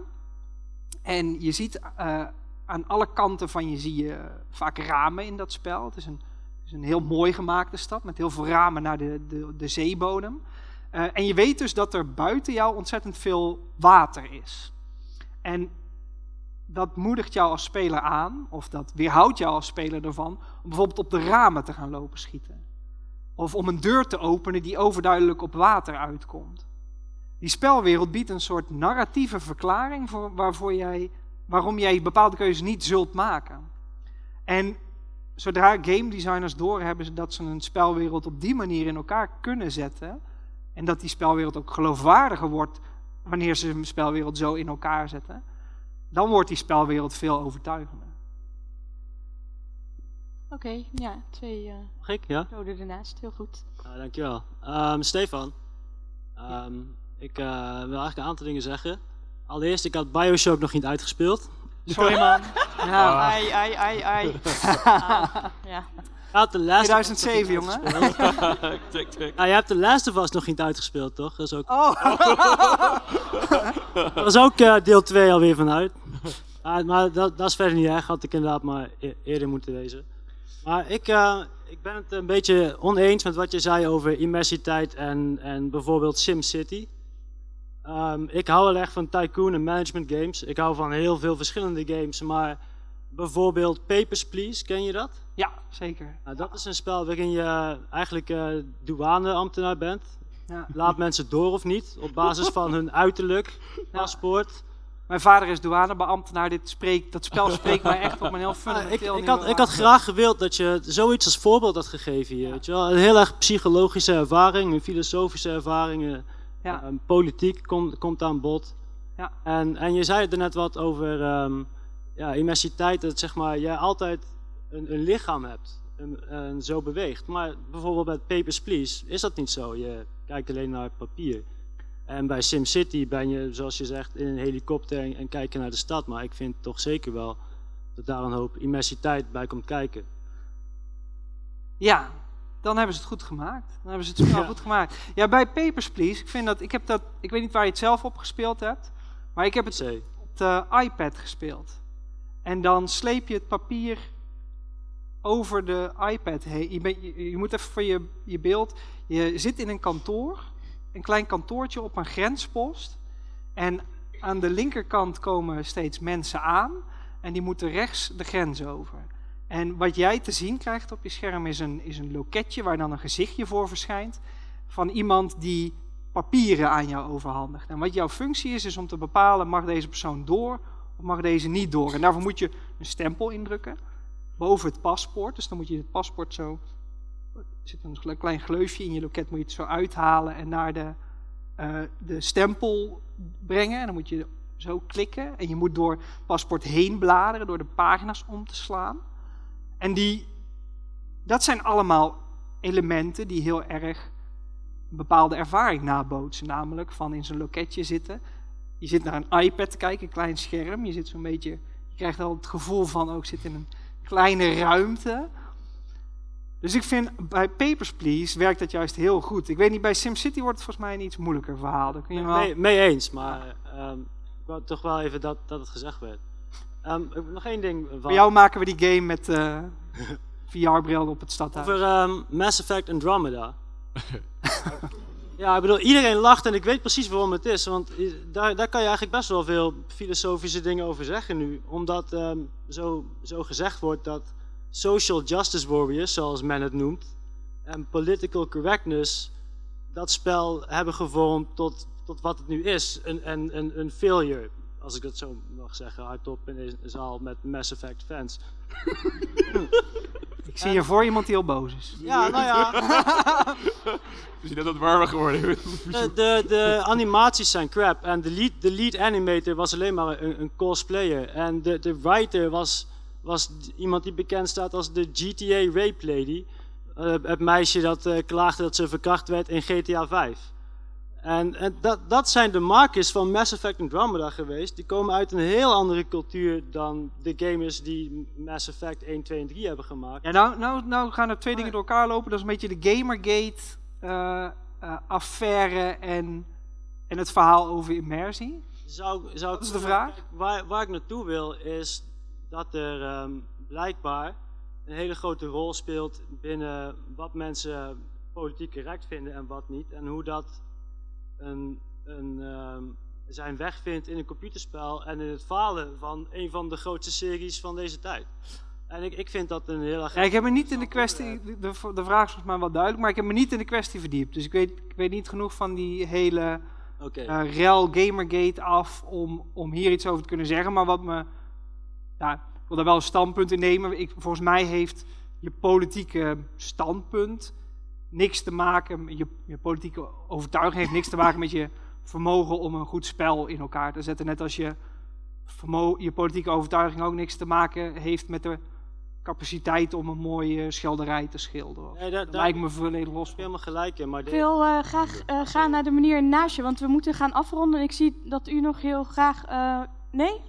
en je ziet aan alle kanten van je zie je vaak ramen in dat spel. Het is een, is een heel mooi gemaakte stad met heel veel ramen naar de, de, de zeebodem. Eh, en je weet dus dat er buiten jou ontzettend veel water is. En dat moedigt jou als speler aan, of dat weerhoudt jou als speler ervan, om bijvoorbeeld op de ramen te gaan lopen schieten. Of om een deur te openen die overduidelijk op water uitkomt. Die spelwereld biedt een soort narratieve verklaring voor waarvoor jij, waarom jij bepaalde keuzes niet zult maken. En zodra game designers doorhebben dat ze een spelwereld op die manier in elkaar kunnen zetten, en dat die spelwereld ook geloofwaardiger wordt wanneer ze een spelwereld zo in elkaar zetten, dan wordt die spelwereld veel overtuigender. Oké, ja, twee eh Mag ik? Ja? doden ernaast. Heel goed. Ja, dankjewel. Ehm, Stefan, ehm, ik eh, wil eigenlijk een aantal dingen zeggen. Allereerst, ik had Bioshock nog niet uitgespeeld. Sorry man. Ja. Ai, ai, ai, ai. Ah, ja. Had de Last of Us nog 2007, niet jongen. Tik, tik. Ah, je hebt de Last of Us nog niet uitgespeeld, toch? Dat is ook, Oh. dat was ook eh, deel 2 alweer vanuit. Ah, maar dat, dat is verder niet erg, had ik inderdaad maar e- eerder moeten wezen. Maar ik, eh, ik ben het een beetje oneens met wat je zei over immersiteit en, en bijvoorbeeld SimCity. Ehm, ik hou wel echt van tycoon en management games. Ik hou van heel veel verschillende games, maar bijvoorbeeld Papers, Please, ken je dat? Ja, zeker. Nou, dat is een spel waarin je eigenlijk eh douaneambtenaar bent. Ja. Laat mensen door of niet, op basis van hun uiterlijk, paspoort. Mijn vader is douanebeambtenaar. Dit spreekt, dat spel spreekt mij echt op een heel Ah, ik, fundamenteel ik, had, ik had graag gewild dat je zoiets als voorbeeld had gegeven hier. Weet je wel? Een heel erg psychologische ervaring, een filosofische ervaring, Ja. eh, politiek komt, komt aan bod. Ja. En, en je zei er net wat over ehm, ja, immersiteit, dat zeg maar, jij altijd een, een lichaam hebt en, en zo beweegt. Maar bijvoorbeeld bij Papers, Please is dat niet zo. Je kijkt alleen naar papier. En bij SimCity ben je, zoals je zegt, in een helikopter en, en kijk je naar de stad. Maar ik vind toch zeker wel dat daar een hoop immersiteit bij komt kijken. Ja, dan hebben ze het goed gemaakt. Dan hebben ze het spel Ja. goed gemaakt. Ja, bij Papers, Please, ik vind dat, ik heb dat, ik weet niet waar je het zelf op gespeeld hebt, maar ik heb het op de iPad gespeeld. En dan sleep je het papier over de iPad heen. Je, je moet even voor je, je beeld, je zit in een kantoor, een klein kantoortje op een grenspost. En aan de linkerkant komen steeds mensen aan en die moeten rechts de grens over. En wat jij te zien krijgt op je scherm is een, is een loketje waar dan een gezichtje voor verschijnt van iemand die papieren aan jou overhandigt. En wat jouw functie is, is om te bepalen, mag deze persoon door of mag deze niet door. En daarvoor moet je een stempel indrukken boven het paspoort. Dus dan moet je het paspoort zo, er zit een klein gleufje in je loket, moet je het zo uithalen en naar de, eh, de stempel brengen. En dan moet je zo klikken en je moet door het paspoort heen bladeren, door de pagina's om te slaan. En die, dat zijn allemaal elementen die heel erg een bepaalde ervaring nabootsen. Namelijk van in zo'n loketje zitten. Je zit naar een iPad te kijken, een klein scherm. Je zit zo'n beetje, je krijgt al het gevoel van ook zit in een kleine ruimte. Dus ik vind bij Papers, Please werkt dat juist heel goed. Ik weet niet, bij SimCity wordt het volgens mij een iets moeilijker verhaal. Daar kun je wel... mee, mee eens, maar ehm, ik wou toch wel even dat, dat het gezegd werd. Ik- nog één ding. Van, Bij jou maken we die game met eh, VR-bril op het stadhuis. Over ehm, Mass Effect Andromeda. ja, ik bedoel, iedereen lacht en ik weet precies waarom het is. Want daar, daar kan je eigenlijk best wel veel filosofische dingen over zeggen nu. Omdat ehm, zo, zo gezegd wordt dat social justice warriors, zoals men het noemt, en political correctness dat spel hebben gevormd tot, tot wat het nu is. Een, een, een, een failure, als ik dat zo mag zeggen, hardop in deze zaal met Mass Effect fans. Ik zie hier voor iemand die heel boos is. Ja, nou ja. Is je net wat warmer geworden? De, de, de animaties zijn crap en de lead, de lead animator was alleen maar een, een cosplayer. En de, de writer was, was iemand die bekend staat als de GTA Rape Lady. Eh, het meisje dat eh, klaagde dat ze verkracht werd in GTA 5. En, en dat, dat zijn de makers van Mass Effect Andromeda geweest. Die komen uit een heel andere cultuur dan de gamers die Mass Effect 1, 2 en 3 hebben gemaakt. Ja, nou, nou, nou gaan er twee dingen door elkaar lopen. Dat is een beetje de Gamergate eh, eh, affaire en, en het verhaal over immersie. Zou, zou Wat is de vraag? Waar, waar ik naartoe wil is dat er ehm, blijkbaar een hele grote rol speelt binnen wat mensen politiek correct vinden en wat niet. En hoe dat een, een, ehm, zijn weg vindt in een computerspel en in het falen van een van de grootste series van deze tijd. En ik, ik vind dat een heel erg... Ja, ik heb me niet in de kwestie, de, de de vraag is volgens mij wel duidelijk, maar ik heb me niet in de kwestie verdiept. Dus ik weet, ik weet niet genoeg van die hele eh, rel Gamergate af om, om hier iets over te kunnen zeggen. Maar wat me, ja, ik wil daar wel een standpunt in nemen. Ik, volgens mij heeft je politieke standpunt niks te maken, je, je politieke overtuiging heeft niks te maken met je vermogen om een goed spel in elkaar te zetten. Net als je, vermo- je politieke overtuiging ook niks te maken heeft met de capaciteit om een mooie schilderij te schilderen. Nee, dat lijkt me volledig los. Helemaal gelijk in, maar... Ik wil eh, graag eh, gaan naar de meneer naast je, want we moeten gaan afronden. Ik zie dat u nog heel graag... eh, nee?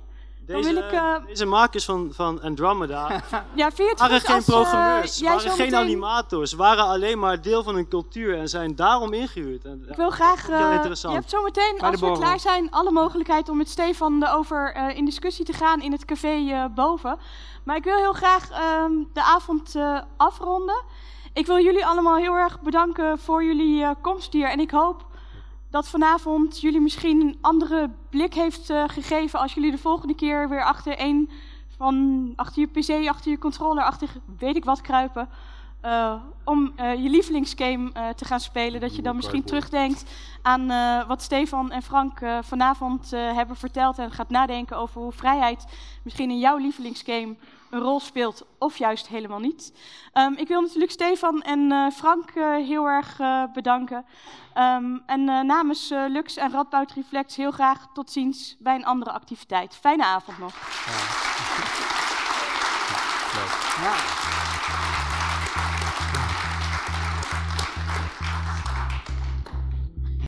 Deze, wil ik... eh, deze makers van, van Andromeda ja, waren geen als, eh, programmeurs, waren geen meteen- animators, waren alleen maar deel van een cultuur en zijn daarom ingehuurd. En, Ik wil graag, heel eh, interessant. je hebt zometeen, als we klaar zijn, alle mogelijkheid om met Stefan erover eh, in discussie te gaan in het café eh, boven. Maar ik wil heel graag ehm, de avond eh, afronden. Ik wil jullie allemaal heel erg bedanken voor jullie eh, komst hier. En ik hoop dat vanavond jullie misschien een andere blik heeft eh, gegeven als jullie de volgende keer weer achter een van achter je PC, achter je controller, achter weet ik wat kruipen. eh, om eh, je lievelingsgame te gaan spelen. Dat je dan misschien terugdenkt aan wat Stefan en Frank vanavond hebben verteld. En gaat nadenken over hoe vrijheid misschien in jouw lievelingsgame een rol speelt. Of juist helemaal niet. Ehm, ik wil natuurlijk Stefan en eh, Frank eh, heel erg eh, bedanken. Ehm, en eh, namens Lux en Radboud Reflex heel graag tot ziens bij een andere activiteit. Fijne avond nog. Ja.